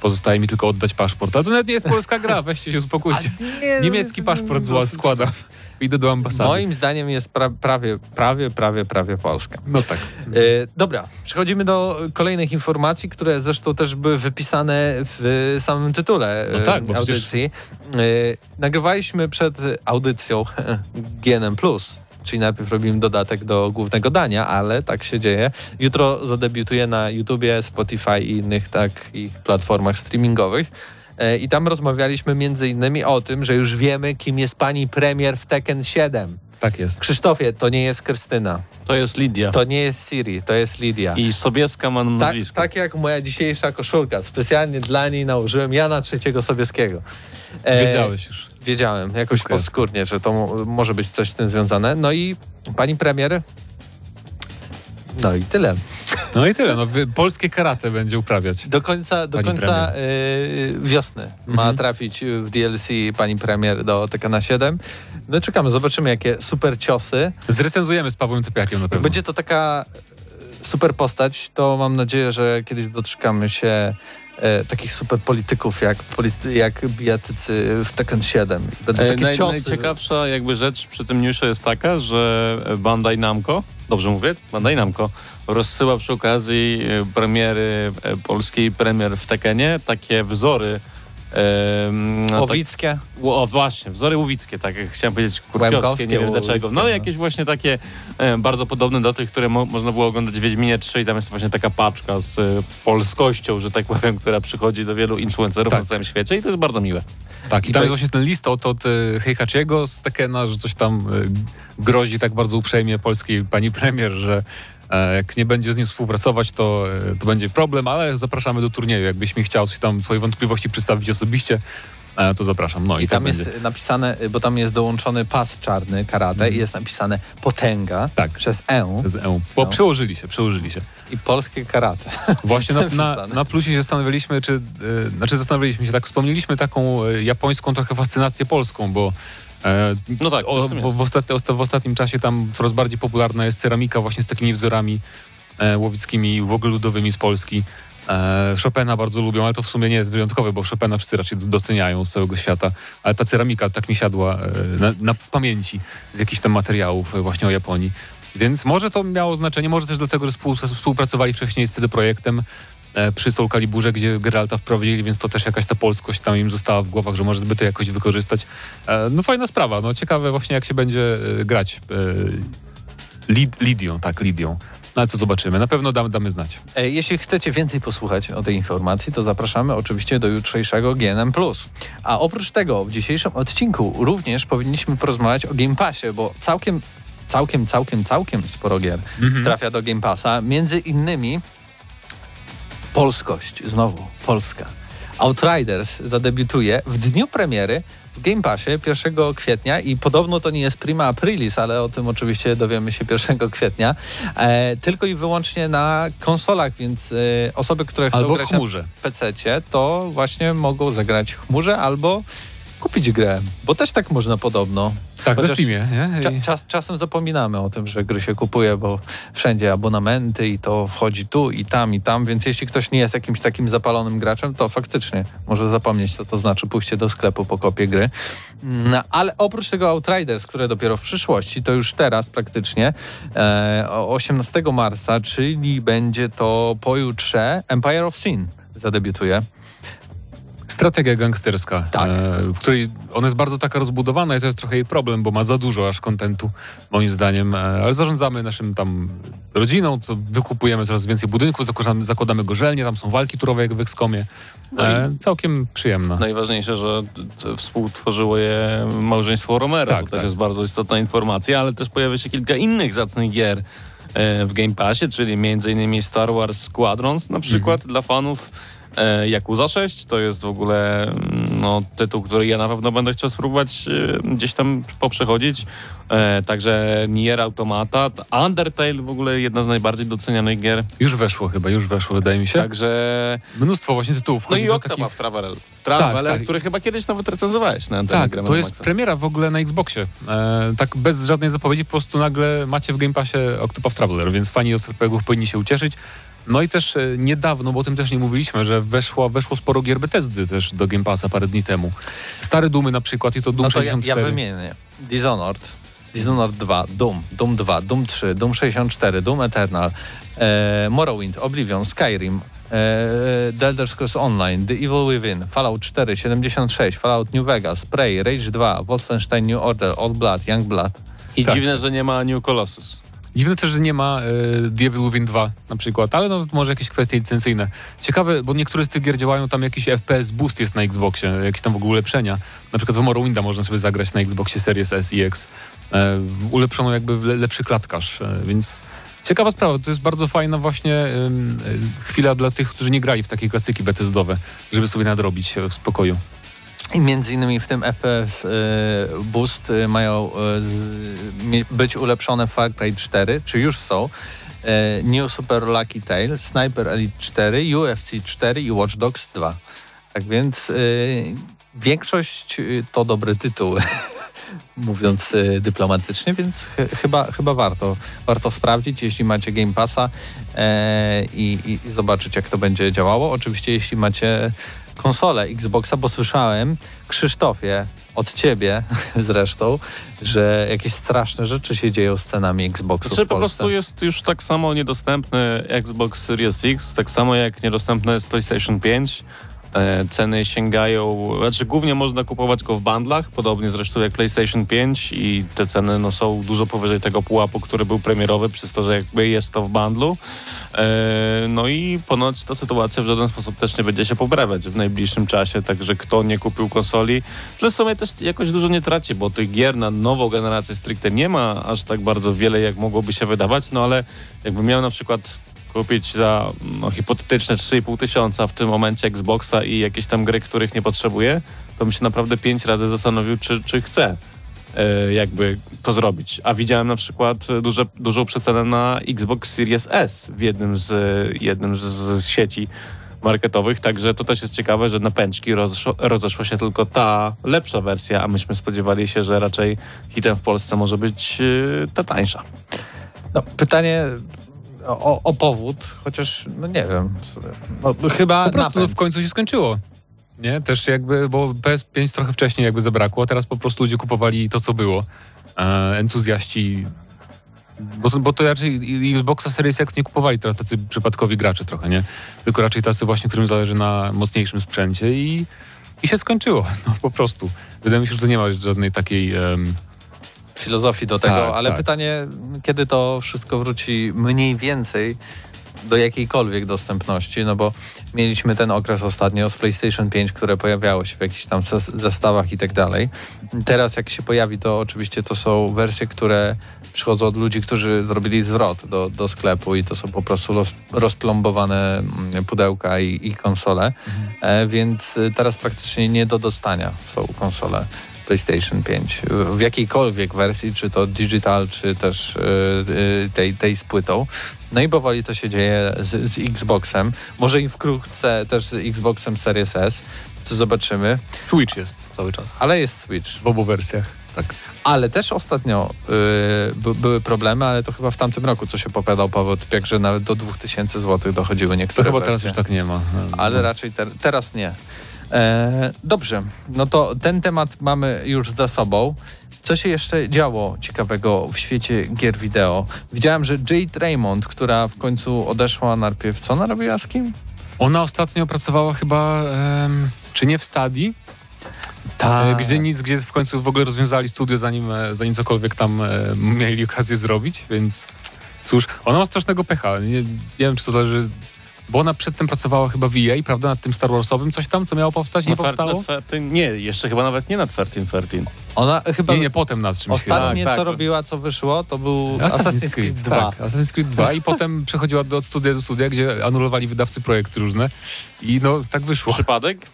pozostaje mi tylko oddać paszport. Ale to nawet nie jest polska gra, <laughs> weźcie się uspokójcie.
nie,
Niemiecki paszport zła składa. <laughs> Idę do ambasady.
Moim zdaniem jest pra, prawie, prawie, prawie, prawie Polska.
No tak.
E, dobra, przechodzimy do kolejnych informacji, które zresztą też były wypisane w samym tytule
No
e,
tak,
audycji. E, nagrywaliśmy przed audycją <laughs> GNM+, czyli najpierw robimy dodatek do głównego dania, ale tak się dzieje. Jutro zadebiutuje na YouTubie, Spotify i innych takich platformach streamingowych. E, I tam rozmawialiśmy między innymi o tym, że już wiemy, kim jest pani premier w Tekken 7.
Tak jest.
Krzysztofie, to nie jest Krystyna.
To jest Lidia.
To nie jest Siri, to jest Lidia.
I Sobieska ma
Tak,
nazwisko.
tak jak moja dzisiejsza koszulka. Specjalnie dla niej nałożyłem Jana Trzeciego Sobieskiego. E,
Wiedziałeś już.
Wiedziałem, jakoś
Wszystko
podskórnie, że to mo- może być coś z tym związane. No i pani premier. No i tyle.
No i tyle. No, polskie karate będzie uprawiać.
Do końca, do końca y, wiosny ma
Mhm.
trafić w DLC pani premier do Tekkena 7. No czekamy, zobaczymy jakie super ciosy.
Zrecenzujemy z Pawłem Typiakiem na pewno.
Będzie to taka e, super postać, to mam nadzieję, że kiedyś doczekamy się e, takich super polityków jak, polity, jak bijatycy w Tekken 7. Będą
E,
takie
naj,
ciosy.
najciekawsza jakby rzecz przy tym newsie jest taka, że Bandai Namco, dobrze mówię? Bandai Namco rozsyła przy okazji e, premiery e, polskiej, premier w Tekenie, takie wzory em, no, tak,
Łowickie.
o właśnie, wzory łowickie, tak jak chciałem powiedzieć kurpiowskie,
Łemkowskie,
nie wiem
łowickie,
dlaczego. No
no.
jakieś właśnie takie e, bardzo podobne do tych, które mo można było oglądać w Wiedźminie 3 i tam jest właśnie taka paczka z e, polskością, że tak powiem, która przychodzi do wielu influencerów
Tak.
na całym świecie i to jest bardzo miłe.
Tak, i tam jest właśnie ten list od, od e, Heihachiego z Tekena, że coś tam e, grozi tak bardzo uprzejmie polskiej pani premier, że jak nie będzie z nim współpracować, to, e, to będzie problem, ale zapraszamy do turnieju. Jakbyś mi chciał coś tam, swoje wątpliwości przedstawić osobiście, e, to zapraszam. No i,
I
tak
tam jest
będzie.
napisane, bo tam jest dołączony pas czarny karate i jest napisane potęga
Tak.
przez E
Z EU. Bo
No.
przełożyli się, przełożyli się.
i polskie karate. <laughs>
Właśnie na, na, na plusie się zastanawialiśmy, czy, e, znaczy zastanawialiśmy się, tak wspomnieliśmy taką e, japońską trochę fascynację polską, bo e,
No tak,
o,
w
w, ostatni, osta- w ostatnim czasie tam coraz bardziej popularna jest ceramika właśnie z takimi wzorami e, łowickimi i w ogóle ludowymi z Polski. E, Chopina bardzo lubią, ale to w sumie nie jest wyjątkowe, bo Chopina wszyscy raczej doceniają z całego świata, ale ta ceramika tak mi siadła e, na, na, w pamięci z jakichś tam materiałów e, właśnie o Japonii. Więc może to miało znaczenie, może też dlatego, że współ, współpracowali wcześniej z CD Projektem e, przy Soul Caliburze, gdzie Geralta wprowadzili, więc to też jakaś ta polskość tam im została w głowach, że może by to jakoś wykorzystać. E, No fajna sprawa, no ciekawe właśnie jak się będzie e, grać e, Lid, Lidią, tak, Lidią. No ale co zobaczymy, na pewno damy, damy znać.
E, Jeśli chcecie więcej posłuchać o tej informacji, to zapraszamy oczywiście do jutrzejszego GNM+. A oprócz tego w dzisiejszym odcinku również powinniśmy porozmawiać o Game Passie, bo całkiem, całkiem, całkiem, całkiem sporo gier trafia do Game Passa. Między innymi polskość, znowu Polska. Outriders zadebiutuje w dniu premiery w Game Passie 1 kwietnia i podobno to nie jest prima aprilis, ale o tym oczywiście dowiemy się 1 kwietnia. E, tylko i wyłącznie na konsolach, więc e, osoby, które chcą
Albo w
grać
chmurze.
na PC, to właśnie mogą zagrać w chmurze albo kupić grę, bo też tak można podobno.
Tak, na
Chociaż
Steamie, nie?
Cza, czas, czasem zapominamy o tym, że gry się kupuje, bo wszędzie abonamenty i to wchodzi tu i tam i tam, więc jeśli ktoś nie jest jakimś takim zapalonym graczem, to faktycznie może zapomnieć, co to znaczy pójście do sklepu po kopię gry. No, ale oprócz tego Outriders, które dopiero w przyszłości, to już teraz praktycznie e, o 18 marca, czyli będzie to pojutrze Empire of Sin zadebiutuje.
Strategia gangsterska,
Tak.
e, w której ona jest bardzo taka rozbudowana i to jest trochę jej problem, bo ma za dużo aż kontentu, moim zdaniem, e, ale zarządzamy naszym tam rodziną, to wykupujemy coraz więcej budynków, zakładamy, zakładamy gorzelnie, tam są walki turowe jak w Exkomie.
No
E, całkiem przyjemna.
Najważniejsze, że współtworzyło je małżeństwo Romero.
Tak,
to też
tak.
jest bardzo istotna informacja, ale też pojawia się kilka innych zacnych gier w Game Passie, czyli m.in. Star Wars Squadrons na przykład
Mhm.
dla fanów. E, Yakuza 6 to jest w ogóle mm, no, tytuł, który ja na pewno będę chciał spróbować e, gdzieś tam poprzechodzić. E, także Nier Automata, Undertale w ogóle jedna z najbardziej docenianych gier.
Już weszło chyba, już weszło, wydaje mi się.
Także...
Mnóstwo właśnie tytułów
No i Octopath
takich...
Traveler, Traveler
tak.
który chyba kiedyś nawet recenzowałeś na antenie
Tak, to jest premiera w ogóle na Xboxie. E, tak bez żadnej zapowiedzi, po prostu nagle macie w Game Passie Octopath Traveler, więc fani od RPGów powinni się ucieszyć. No i też e, niedawno, bo o tym też nie mówiliśmy, że weszło, weszło sporo gier Bethesdy też do Game Passa parę dni temu. Stare Dumy na przykład i to Doom
No to ja,
64.
ja wymienię. Dishonored, Dishonored 2, Doom, Doom 2, Doom 3, Doom 64, Doom Eternal, e, Morrowind, Oblivion, Skyrim, e, The Elder Scrolls Online, The Evil Within, Fallout 4, 76, Fallout New Vegas, Prey, Rage 2, Wolfenstein New Order, Old Blood, Young Blood.
I
Tak.
dziwne, że nie ma New Colossus.
Dziwne też, że nie ma e, Devil Within 2 na przykład, ale no może jakieś kwestie licencyjne. Ciekawe, bo niektóre z tych gier działają, tam jakiś FPS boost jest na Xboxie, jakieś tam w ogóle ulepszenia. Na przykład w Morrowinda można sobie zagrać na Xboxie Series S i X. E, ulepszono jakby le, lepszy klatkarz, e, więc ciekawa sprawa. To jest bardzo fajna właśnie chwila dla tych, którzy nie grali w takie klasyki Bethesdowe, żeby sobie nadrobić w spokoju.
I między innymi w tym FPS e, Boost e, mają mie- być ulepszone Far Cry 4, czy już są, New Super Lucky Tail, Sniper Elite 4, UFC 4 i Watch Dogs 2. Tak więc większość to dobre tytuły, <laughs> mówiąc dyplomatycznie, więc ch chyba, chyba warto, warto sprawdzić, jeśli macie Game Passa i, i zobaczyć, jak to będzie działało. Oczywiście, jeśli macie konsolę Xboxa, bo słyszałem, Krzysztofie, od ciebie <laughs> zresztą, że jakieś straszne rzeczy się dzieją z cenami Xboxu
Znaczy
w
po
Polsce.
prostu jest już tak samo niedostępny Xbox Series X, tak samo jak niedostępny jest PlayStation 5. E, ceny sięgają, znaczy głównie można kupować go w bundlach, podobnie zresztą jak PlayStation 5 i te ceny no, są dużo powyżej tego pułapu, który był premierowy, przez to, że jakby jest to w bundlu. E, no i ponoć ta sytuacja w żaden sposób też nie będzie się poprawiać w najbliższym czasie, także kto nie kupił konsoli, tyle w sumie też jakoś dużo nie traci, bo tych gier na nową generację stricte nie ma aż tak bardzo wiele, jak mogłoby się wydawać, no ale jakby miał na przykład kupić za no, hipotetyczne 3,5 tysiąca w tym momencie Xboxa i jakieś tam gry, których nie potrzebuje, to bym się naprawdę pięć razy zastanowił, czy, czy chce e, jakby to zrobić. A widziałem na przykład duże, dużą przecenę na Xbox Series S w jednym z, jednym z, z sieci marketowych, także to też jest ciekawe, że na pęczki rozeszło, rozeszła się tylko ta lepsza wersja, a myśmy spodziewali się, że raczej hitem w Polsce może być e, ta tańsza.
No, pytanie o, o powód, chociaż no nie wiem. No, chyba
Po prostu
napęd.
w końcu się skończyło. Nie? Też jakby, bo PS5 trochę wcześniej jakby zabrakło, a teraz po prostu ludzie kupowali to, co było. E, entuzjaści bo to, bo to raczej Xboxa Series X nie kupowali teraz tacy przypadkowi gracze trochę, nie? Tylko raczej tacy właśnie, którym zależy na mocniejszym sprzęcie i, i się skończyło, <laughs> no po prostu. Wydaje mi się, że to nie ma żadnej takiej... em,
filozofii do tego,
Tak,
ale
tak.
pytanie, kiedy to wszystko wróci mniej więcej do jakiejkolwiek dostępności, no bo mieliśmy ten okres ostatnio z PlayStation 5, które pojawiało się w jakichś tam zes- zestawach i tak dalej. Teraz jak się pojawi, to oczywiście to są wersje, które przychodzą od ludzi, którzy zrobili zwrot do, do sklepu i to są po prostu roz, rozplombowane mm, pudełka i, i konsole, e, więc y, teraz praktycznie nie do dostania są konsole. PlayStation 5 w jakiejkolwiek wersji, czy to digital, czy też y, y, tej, tej z płytą. No i powoli to się dzieje z, z Xboxem. Może i wkrótce też z Xboxem Series S, to zobaczymy.
Switch jest cały czas.
Ale jest Switch.
W obu wersjach. Tak.
Ale też ostatnio by, były problemy, ale to chyba w tamtym roku, co się popadał Paweł Typiak, że nawet do 2000 zł dochodziły
To
niektóre
chyba
wersje.
teraz już tak nie ma.
Ale raczej ter- teraz nie. E, dobrze, no to ten temat mamy już za sobą. Co się jeszcze działo ciekawego w świecie gier wideo? Widziałem, że Jade Raymond, która w końcu odeszła najpierw, co ona robiła z kim?
Ona ostatnio pracowała chyba, em, czy nie w Stadii,
Tak.
e, gdzie nic, gdzie w końcu w ogóle rozwiązali studio, zanim, e, zanim cokolwiek tam e, mieli okazję zrobić, więc cóż, ona ma strasznego pecha. Nie, nie wiem, czy to zależy, bo ona przedtem pracowała chyba w EA, prawda, nad tym Star Warsowym, coś tam, co miało powstać, nie
Na
powstało?
Fertin- nie, jeszcze chyba nawet nie nad Fertin Fertin.
Ona chyba
Nie, nie, potem nad czymś
ostatnie,
Tak,
co
tak.
robiła, co wyszło, to był
chyba.
Assassin's Creed 2.
Tak, Assassin's Creed 2 i potem przechodziła do, od studia do studia, gdzie anulowali wydawcy projekty różne i no tak wyszło.
Przypadek?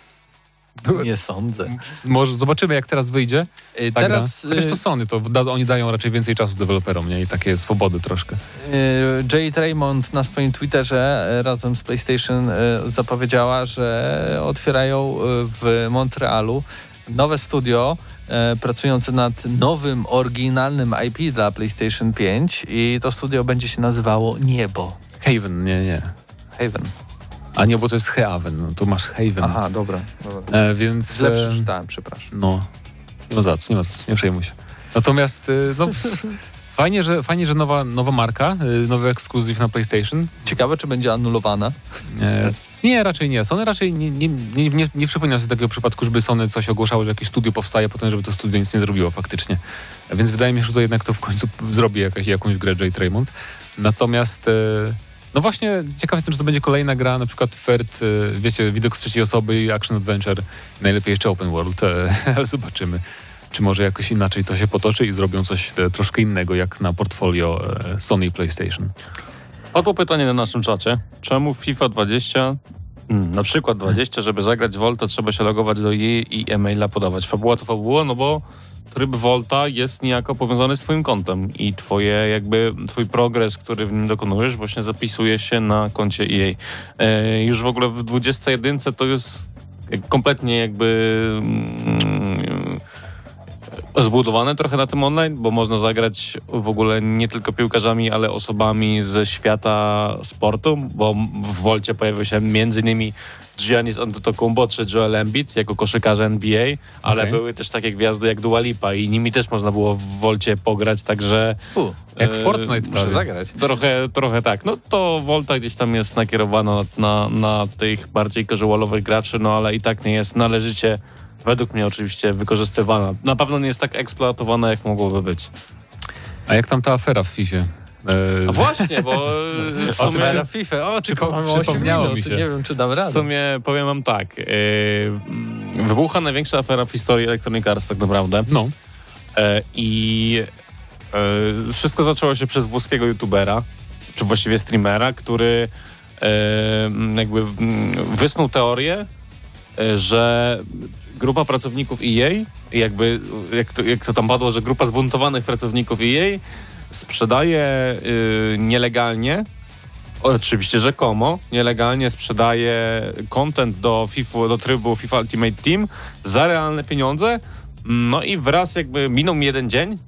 Nie sądzę.
Może zobaczymy, jak teraz wyjdzie.
Y,
Tak
Teraz
Teraz, Chociaż
y,
to Sony, to da, oni dają raczej więcej czasu deweloperom, nie? I takie swobody troszkę.
Y, Jade Raymond na swoim Twitterze y, razem z PlayStation y, zapowiedziała, że otwierają y, w Montrealu nowe studio y, pracujące nad nowym, oryginalnym IP dla PlayStation 5 i to studio będzie się nazywało Niebo.
Haven, nie, nie.
Haven.
A nie, bo to jest Heaven, no tu masz Haven.
Aha, dobra. dobra.
E, więc...
Źle
e,
przeczytałem, przepraszam.
No, ma za co, nie ma co, nie przejmuj się. Natomiast, y, no, <laughs> fajnie, że, fajnie, że nowa, nowa marka, y, nowy ekskluzyw na PlayStation.
Ciekawe, czy będzie anulowana.
E, <laughs> nie, raczej nie. Sony raczej nie, nie, nie, nie, nie przypominam sobie takiego przypadku, żeby Sony coś ogłaszało, że jakieś studio powstaje, potem żeby to studio nic nie zrobiło faktycznie. E, Więc wydaje mi się, że to jednak to w końcu zrobi jakaś, jakąś grę Jade Raymond. Natomiast, e, no właśnie, ciekaw jestem, czy to będzie kolejna gra, na przykład Fert, e, wiecie, widok z trzeciej osoby i action adventure, najlepiej jeszcze open world, e, <laughs> ale zobaczymy. Czy może jakoś inaczej to się potoczy i zrobią coś e, troszkę innego, jak na portfolio e, Sony i PlayStation.
Padło pytanie na naszym czacie. Czemu w FIFA 20, mm, na przykład 20, żeby zagrać Volta, trzeba się logować do jej i e-maila podawać? Fabuła to fabuła, no bo tryb Volta jest niejako powiązany z twoim kontem i twoje jakby, twój progres, który w nim dokonujesz, właśnie zapisuje się na koncie EA. E, już w ogóle w 21 to jest kompletnie jakby mm, zbudowane trochę na tym online, bo można zagrać w ogóle nie tylko piłkarzami, ale osobami ze świata sportu, bo w Wolcie pojawił się między innymi Giannis Antetokounmpo czy Joel Embiid jako koszykarze NBA, ale
Okej.
były też takie gwiazdy jak Dua Lipa i nimi też można było w Volcie pograć, także
U,
Jak
e,
Fortnite
muszę zagrać.
trochę, trochę tak. No to Volta gdzieś tam jest nakierowana na, na tych bardziej casualowych graczy, no ale i tak nie jest należycie według mnie oczywiście wykorzystywana. Na pewno nie jest tak eksploatowana, jak mogłoby być.
A jak tam ta afera w FIFA?
A właśnie, bo e, w sumie,
Afera FIFA. O, tylko
Przypo-
mamy 8
przypomniało mi się.
Nie wiem, czy dam
w
radę.
sumie powiem wam tak. Yy, wybucha największa afera w historii Electronic Arts tak naprawdę.
No,
E, I e, wszystko zaczęło się przez włoskiego youtubera, czy właściwie streamera, który e, jakby wysnuł teorię, e, że grupa pracowników EA, jakby jak to, jak to tam padło, że grupa zbuntowanych pracowników EA sprzedaje y, nielegalnie, oczywiście rzekomo, nielegalnie sprzedaje content do, FIFA, do trybu FIFA Ultimate Team za realne pieniądze. No i wraz jakby minął mi jeden dzień,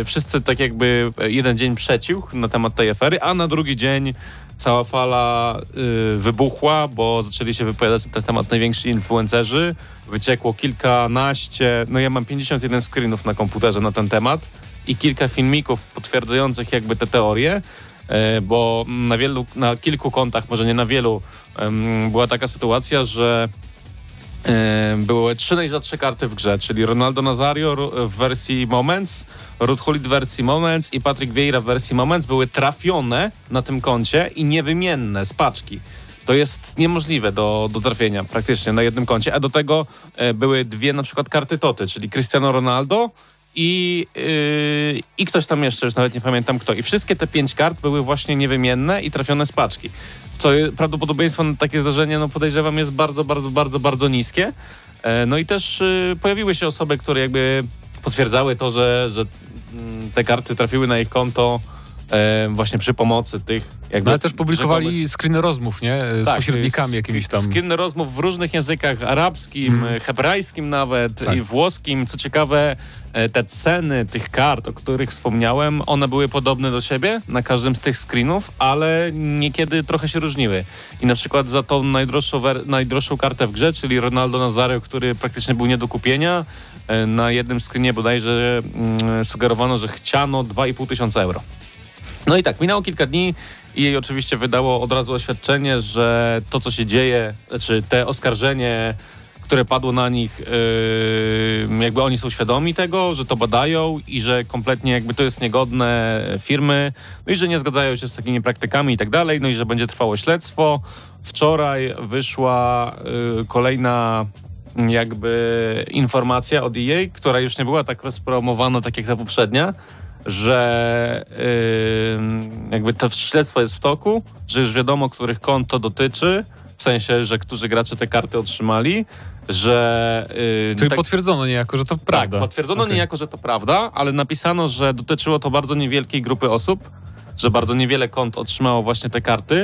y, wszyscy tak jakby jeden dzień przecił na temat tej afery, a na drugi dzień cała fala y, wybuchła, bo zaczęli się wypowiadać na ten temat najwięksi influencerzy. Wyciekło kilkanaście, no ja mam 51 screenów na komputerze na ten temat i kilka filmików potwierdzających jakby te teorie, e, bo na wielu, na kilku kontach, może nie na wielu, była taka sytuacja, że e, były trzy najrzadsze karty w grze, czyli Ronaldo Nazario w wersji Moments, Ruth Hullit w wersji Moments i Patrick Vieira w wersji Moments były trafione na tym koncie i niewymienne z paczki. To jest niemożliwe do, do trafienia praktycznie na jednym koncie, a do tego e, były dwie na przykład karty Toty, czyli Cristiano Ronaldo i, yy, i ktoś tam jeszcze, już nawet nie pamiętam kto. I wszystkie te pięć kart były właśnie niewymienne i trafione z paczki. Co prawdopodobieństwo na takie zdarzenie, no podejrzewam, jest bardzo, bardzo, bardzo, bardzo niskie. E, no i też y, pojawiły się osoby, które jakby potwierdzały to, że, że mm, te karty trafiły na ich konto e, właśnie przy pomocy tych jakby
no ale też publikowali screeny rozmów, nie? Z
tak,
pośrednikami
sk-
jakimiś tam.
Skin rozmów w różnych językach, arabskim,
Mm.
hebrajskim nawet
Tak.
i włoskim. Co ciekawe, e, te ceny tych kart, o których wspomniałem, one były podobne do siebie na każdym z tych screenów, ale niekiedy trochę się różniły. I na przykład za tą najdroższą, najdroższą kartę w grze, czyli Ronaldo Nazario, który praktycznie był nie do kupienia, e, na jednym screenie bodajże mm, sugerowano, że chciano 2,5 tysiąca euro. No i tak, minęło kilka dni i jej oczywiście wydało od razu oświadczenie, że to, co się dzieje, czy te oskarżenie, które padło na nich, yy, jakby oni są świadomi tego, że to badają i że kompletnie jakby to jest niegodne firmy, no i że nie zgadzają się z takimi praktykami i tak dalej, no i że będzie trwało śledztwo. Wczoraj wyszła yy, kolejna jakby informacja od EA, która już nie była tak rozpromowana tak jak ta poprzednia, że yy, jakby to śledztwo jest w toku, że już wiadomo, których kont to dotyczy, w sensie, że którzy gracze te karty otrzymali, że... Yy,
Czyli
tak-
potwierdzono niejako, że to prawda.
tak, potwierdzono
Okej.
niejako, że to prawda, ale napisano, że dotyczyło to bardzo niewielkiej grupy osób, że bardzo niewiele kont otrzymało właśnie te karty.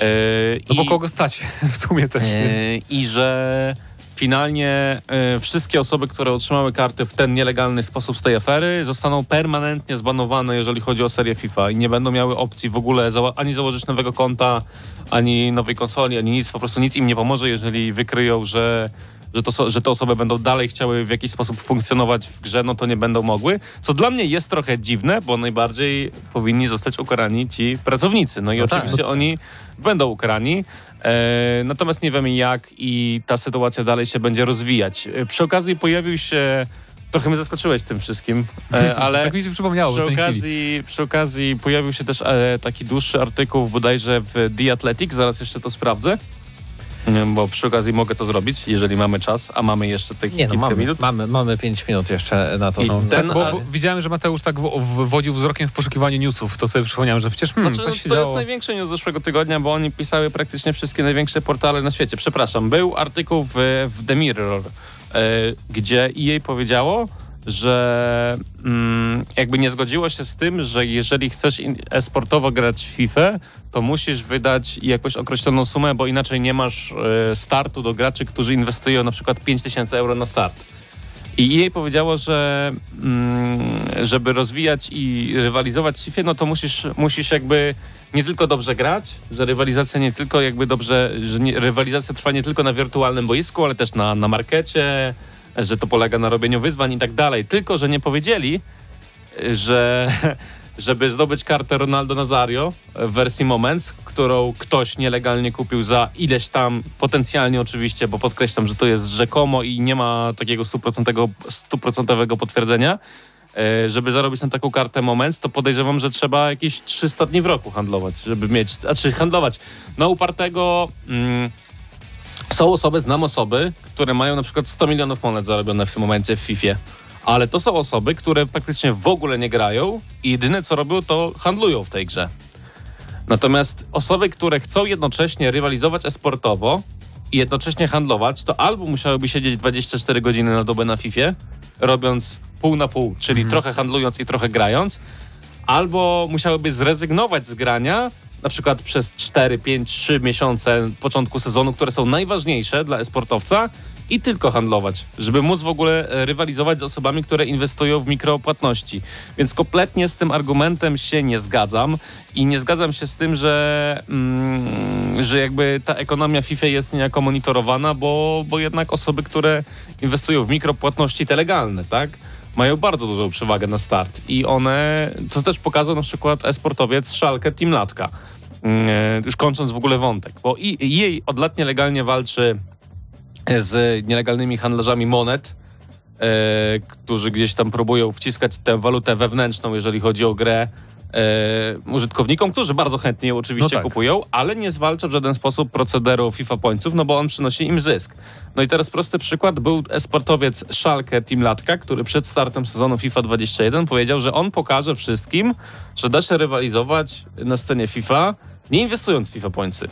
Yy,
No bo
i-
kogo stać <laughs> w sumie też.
E, I że finalnie e, wszystkie osoby, które otrzymały karty w ten nielegalny sposób z tej afery, zostaną permanentnie zbanowane, jeżeli chodzi o serię FIFA i nie będą miały opcji w ogóle ani założyć nowego konta, ani nowej konsoli, ani nic. Po prostu nic im nie pomoże, jeżeli wykryją, że że, to, że te osoby będą dalej chciały w jakiś sposób funkcjonować w grze, no to nie będą mogły. Co dla mnie jest trochę dziwne, bo najbardziej powinni zostać ukarani ci pracownicy. No i
No tak.
oczywiście oni będą ukarani. E, natomiast nie wiemy jak i ta sytuacja dalej się będzie rozwijać. E, przy okazji pojawił się. Trochę mnie zaskoczyłeś tym wszystkim, e, <laughs> ale
Tak mi się przypomniało
przy okazji, przy okazji pojawił się też taki dłuższy artykuł bodajże w The Athletic, zaraz jeszcze to sprawdzę. Bo przy okazji mogę to zrobić, jeżeli mamy czas, a mamy jeszcze tych
Nie no,
kilka
mamy,
minut.
mamy, mamy 5 minut jeszcze na to.
I
No,
ten-
Tak, bo, bo widziałem, że Mateusz tak w, w, wodził wzrokiem w poszukiwaniu newsów. To sobie przypomniałem, że przecież hmm,
Znaczy,
coś się
to jest
działo.
największy news zeszłego tygodnia, bo oni pisały praktycznie wszystkie największe portale na świecie. Przepraszam, był artykuł w, w The Mirror, e, gdzie EA powiedziało, że mm, jakby nie zgodziło się z tym, że jeżeli chcesz e-sportowo grać w FIFA, to musisz wydać jakąś określoną sumę, bo inaczej nie masz e, startu do graczy, którzy inwestują na przykład 5000 euro na start. I jej powiedziało, że mm, żeby rozwijać i rywalizować w FIFA, no to musisz, musisz jakby nie tylko dobrze grać, że rywalizacja nie tylko jakby dobrze, że nie, rywalizacja trwa nie tylko na wirtualnym boisku, ale też na, na markecie, że to polega na robieniu wyzwań i tak dalej. Tylko, że nie powiedzieli, że <laughs> żeby zdobyć kartę Ronaldo Nazario w wersji Moments, którą ktoś nielegalnie kupił za ileś tam, potencjalnie oczywiście, bo podkreślam, że to jest rzekomo i nie ma takiego stuprocentowego potwierdzenia, e, żeby zarobić na taką kartę Moments, to podejrzewam, że trzeba jakieś 300 dni w roku handlować, żeby mieć, a czy handlować. No upartego... Mm, są osoby, znam osoby, które mają na przykład 100 milionów monet zarobione w tym momencie w FIFA ale to są osoby, które praktycznie w ogóle nie grają i jedyne co robią, to handlują w tej grze. Natomiast osoby, które chcą jednocześnie rywalizować esportowo i jednocześnie handlować, to albo musiałyby siedzieć 24 godziny na dobę na FIFA, robiąc pół na pół, czyli
Mhm.
trochę handlując i trochę grając, albo musiałyby zrezygnować z grania, na przykład przez 4, 5, 3 miesiące początku sezonu, które są najważniejsze dla esportowca i tylko handlować, żeby móc w ogóle e, rywalizować z osobami, które inwestują w mikropłatności. Więc kompletnie z tym argumentem się nie zgadzam i nie zgadzam się z tym, że, mm, że jakby ta ekonomia FIFA jest niejako monitorowana, bo, bo jednak osoby, które inwestują w mikropłatności te legalne, tak? mają bardzo dużą przewagę na start i one, co też pokazał na przykład e-sportowiec Szalkę Team Latka, już kończąc w ogóle wątek, bo i, jej od lat nielegalnie walczy z nielegalnymi handlarzami monet, e, którzy gdzieś tam próbują wciskać tę walutę wewnętrzną, jeżeli chodzi o grę e, użytkownikom, którzy bardzo chętnie ją oczywiście
No tak.
kupują, ale nie zwalcza w żaden sposób procederu FIFA Pointsów, no bo on przynosi im zysk. No i teraz prosty przykład, był esportowiec Schalke Team Latka, który przed startem sezonu FIFA 21 powiedział, że on pokaże wszystkim, że da się rywalizować na scenie FIFA, nie inwestując w FIFA Pointsy,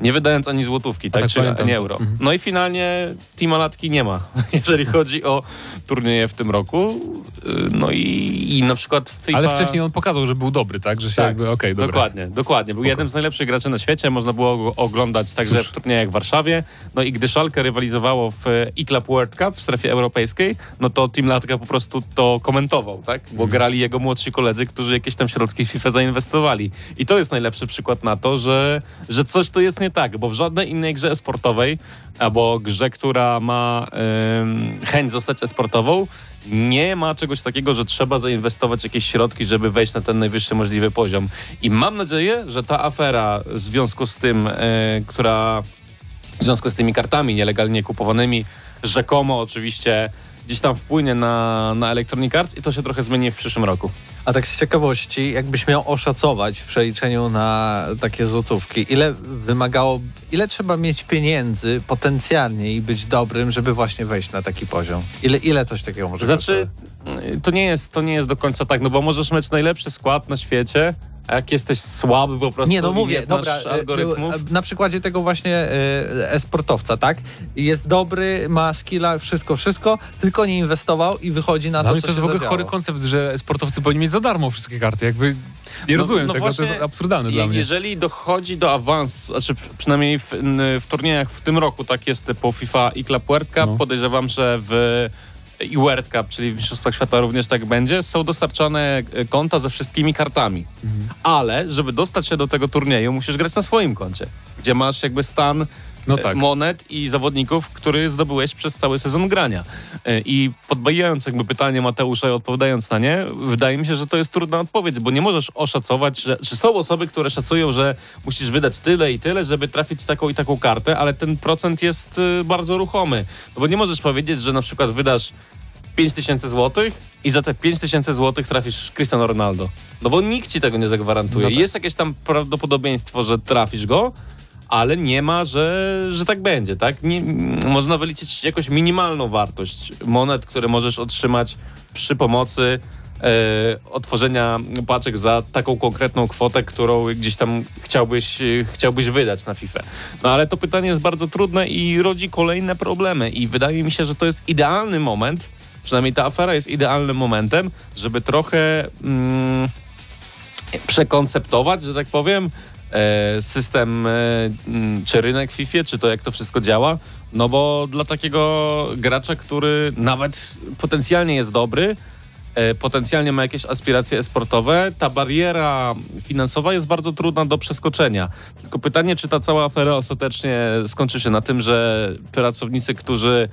nie wydając ani złotówki, tak,
tak
czy
pamiętam
nie
to.
euro.
Mhm.
No i finalnie Teama Latki nie ma, <laughs> jeżeli chodzi o turnieje w tym roku. Yy, No i, i na przykład FIFA...
Ale wcześniej on pokazał, że był dobry, tak? Że się
Tak,
jakby, dobra.
Dokładnie, dokładnie. Był jednym z najlepszych graczy na świecie, można było go oglądać także
Cóż.
w turniejach w Warszawie. No i gdy Schalke rywalizowało w e-Club World Cup w strefie europejskiej, no to Team Latka po prostu to komentował, tak? Bo grali jego młodsi koledzy, którzy jakieś tam środki w FIFA zainwestowali. I to jest najlepszy przykład na to, że, że coś tu jest nie tak, bo w żadnej innej grze esportowej albo grze, która ma ym, chęć zostać esportową, nie ma czegoś takiego, że trzeba zainwestować jakieś środki, żeby wejść na ten najwyższy możliwy poziom. I mam nadzieję, że ta afera w związku z tym, e, która w związku z tymi kartami nielegalnie kupowanymi, rzekomo oczywiście gdzieś tam wpłynie na, na Electronic Arts i to się trochę zmieni w przyszłym roku.
A tak z ciekawości, jakbyś miał oszacować w przeliczeniu na takie złotówki, ile wymagało, ile trzeba mieć pieniędzy potencjalnie i być dobrym, żeby właśnie wejść na taki poziom? Ile, ile coś takiego może
Znaczy, to nie, jest, to nie jest do końca tak, no bo możesz mieć najlepszy skład na świecie, a jak jesteś słaby po prostu
Nie, no mówię,
nie
dobra, e,
algorytmów...
e, na przykładzie tego właśnie e, e-sportowca, tak? Jest dobry, ma skilla, wszystko, wszystko, tylko nie inwestował i wychodzi na
Dla
to,
mnie
co
to jest
się
w ogóle
zadziało.
chory koncept, że sportowcy powinni mieć za darmo wszystkie karty. Jakby nie
No-
rozumiem
no
tego, to
właśnie,
jest absurdalne
je-
dla mnie.
Jeżeli dochodzi do awansu, znaczy przynajmniej w, w turniejach w tym roku, tak jest po FIFA i Cup,
No.
podejrzewam, że w i World Cup, czyli w Mistrzostwach Świata również tak będzie, są dostarczane e, konta ze wszystkimi kartami.
Mhm.
Ale żeby dostać się do tego turnieju, musisz grać na swoim koncie, gdzie masz jakby stan
No
e,
tak.
monet i zawodników, który zdobyłeś przez cały sezon grania. E, I podbijając jakby pytanie Mateusza i odpowiadając na nie, wydaje mi się, że to jest trudna odpowiedź, bo nie możesz oszacować, że czy są osoby, które szacują, że musisz wydać tyle i tyle, żeby trafić taką i taką kartę, ale ten procent jest bardzo ruchomy. No bo nie możesz powiedzieć, że na przykład wydasz 5 tysięcy złotych i za te 5 tysięcy złotych trafisz Cristiano Ronaldo. No bo nikt ci tego nie zagwarantuje.
No tak.
Jest jakieś tam prawdopodobieństwo, że trafisz go, ale nie ma, że, że tak będzie, tak? Nie, można wyliczyć jakąś minimalną wartość monet, które możesz otrzymać przy pomocy e, otworzenia paczek za taką konkretną kwotę, którą gdzieś tam chciałbyś, e, chciałbyś wydać na FIFA. No ale to pytanie jest bardzo trudne i rodzi kolejne problemy i wydaje mi się, że to jest idealny moment, przynajmniej ta afera jest idealnym momentem, żeby trochę mm, przekonceptować, że tak powiem, e, system e, mm, czy rynek FIFA, czy to jak to wszystko działa. No bo dla takiego gracza, który nawet potencjalnie jest dobry, e, potencjalnie ma jakieś aspiracje sportowe, ta bariera finansowa jest bardzo trudna do przeskoczenia. Tylko pytanie, czy ta cała afera ostatecznie skończy się na tym, że pracownicy, którzy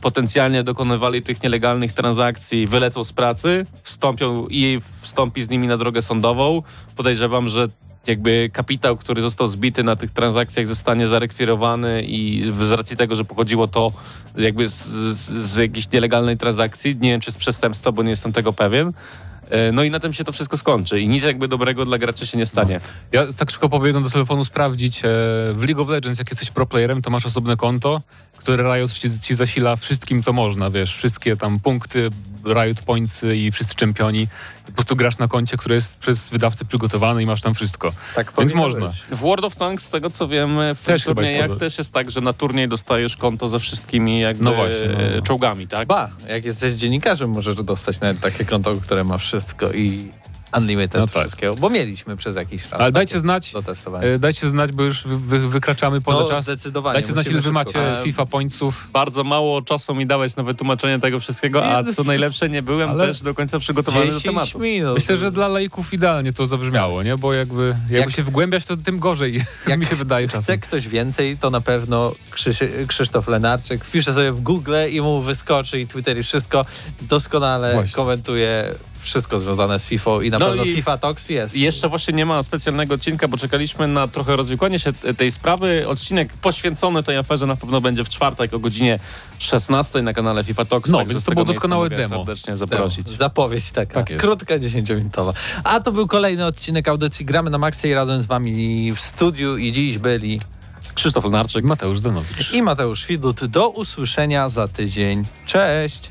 potencjalnie dokonywali tych nielegalnych transakcji, wylecą z pracy, wstąpią i wstąpi z nimi na drogę sądową. Podejrzewam, że jakby kapitał, który został zbity na tych transakcjach zostanie zarekwirowany i z racji tego, że pochodziło to jakby z, z, z jakiejś nielegalnej transakcji, nie wiem czy z przestępstwa, bo nie jestem tego pewien, e, no i na tym się to wszystko skończy i nic jakby dobrego dla graczy się nie stanie.
Ja tak szybko pobiegłem do telefonu sprawdzić. E, w League of Legends, jak jesteś pro playerem, to masz osobne konto, które Riot ci, ci zasila wszystkim, co można, wiesz, wszystkie tam punkty, Riot Points i wszyscy czempioni. Po prostu grasz na koncie, które jest przez wydawcę przygotowane i masz tam wszystko.
Tak
Więc można.
być.
W World of Tanks, z tego co wiem, w
Też
turniejach też jest tak, że na turniej dostajesz konto ze wszystkimi jakby
No właśnie, no, no.
czołgami, tak?
Ba, jak jesteś dziennikarzem, możesz dostać nawet takie konto, które ma wszystko i unlimited
No tak.
wszystkiego, bo mieliśmy przez jakiś czas.
Ale dajcie znać, e, dajcie znać, bo już wy, wy, wykraczamy poza
No,
czas.
zdecydowanie.
Dajcie znać, ile wy macie
E,
FIFA pointsów.
Bardzo mało czasu mi dałeś na wytłumaczenie tego wszystkiego, a co najlepsze, nie byłem
ale
też do końca przygotowany do
10
tematu.
minut.
Myślę, że dla laików idealnie to zabrzmiało, nie? Bo jakby, jakby
Jak-
się wgłębiać, to tym gorzej, <laughs> mi się wydaje
chce
czasem.
ktoś więcej, to na pewno Krzyś- Krzysztof Lenarczyk wpisze sobie w Google i mu wyskoczy i Twitter i wszystko. Doskonale
Właśnie.
komentuje wszystko związane z FIFA i na
No
pewno
i-
FIFA Tox jest.
Jeszcze właśnie nie ma specjalnego odcinka, bo czekaliśmy na trochę rozwikłanie się tej sprawy. Odcinek poświęcony tej aferze na pewno będzie w czwartek o godzinie 16 na kanale FIFA Talks.
No,
także
więc to było doskonałe demo.
serdecznie zaprosić.
Zapowiedź taka,
Tak jest.
krótka, 10-minutowa. A to był kolejny odcinek audycji Gramy na Maxie i razem z wami w studiu i dziś byli
Krzysztof Lenarczyk.
Mateusz Zdanowicz.
i Mateusz Widut. Do usłyszenia za tydzień. Cześć!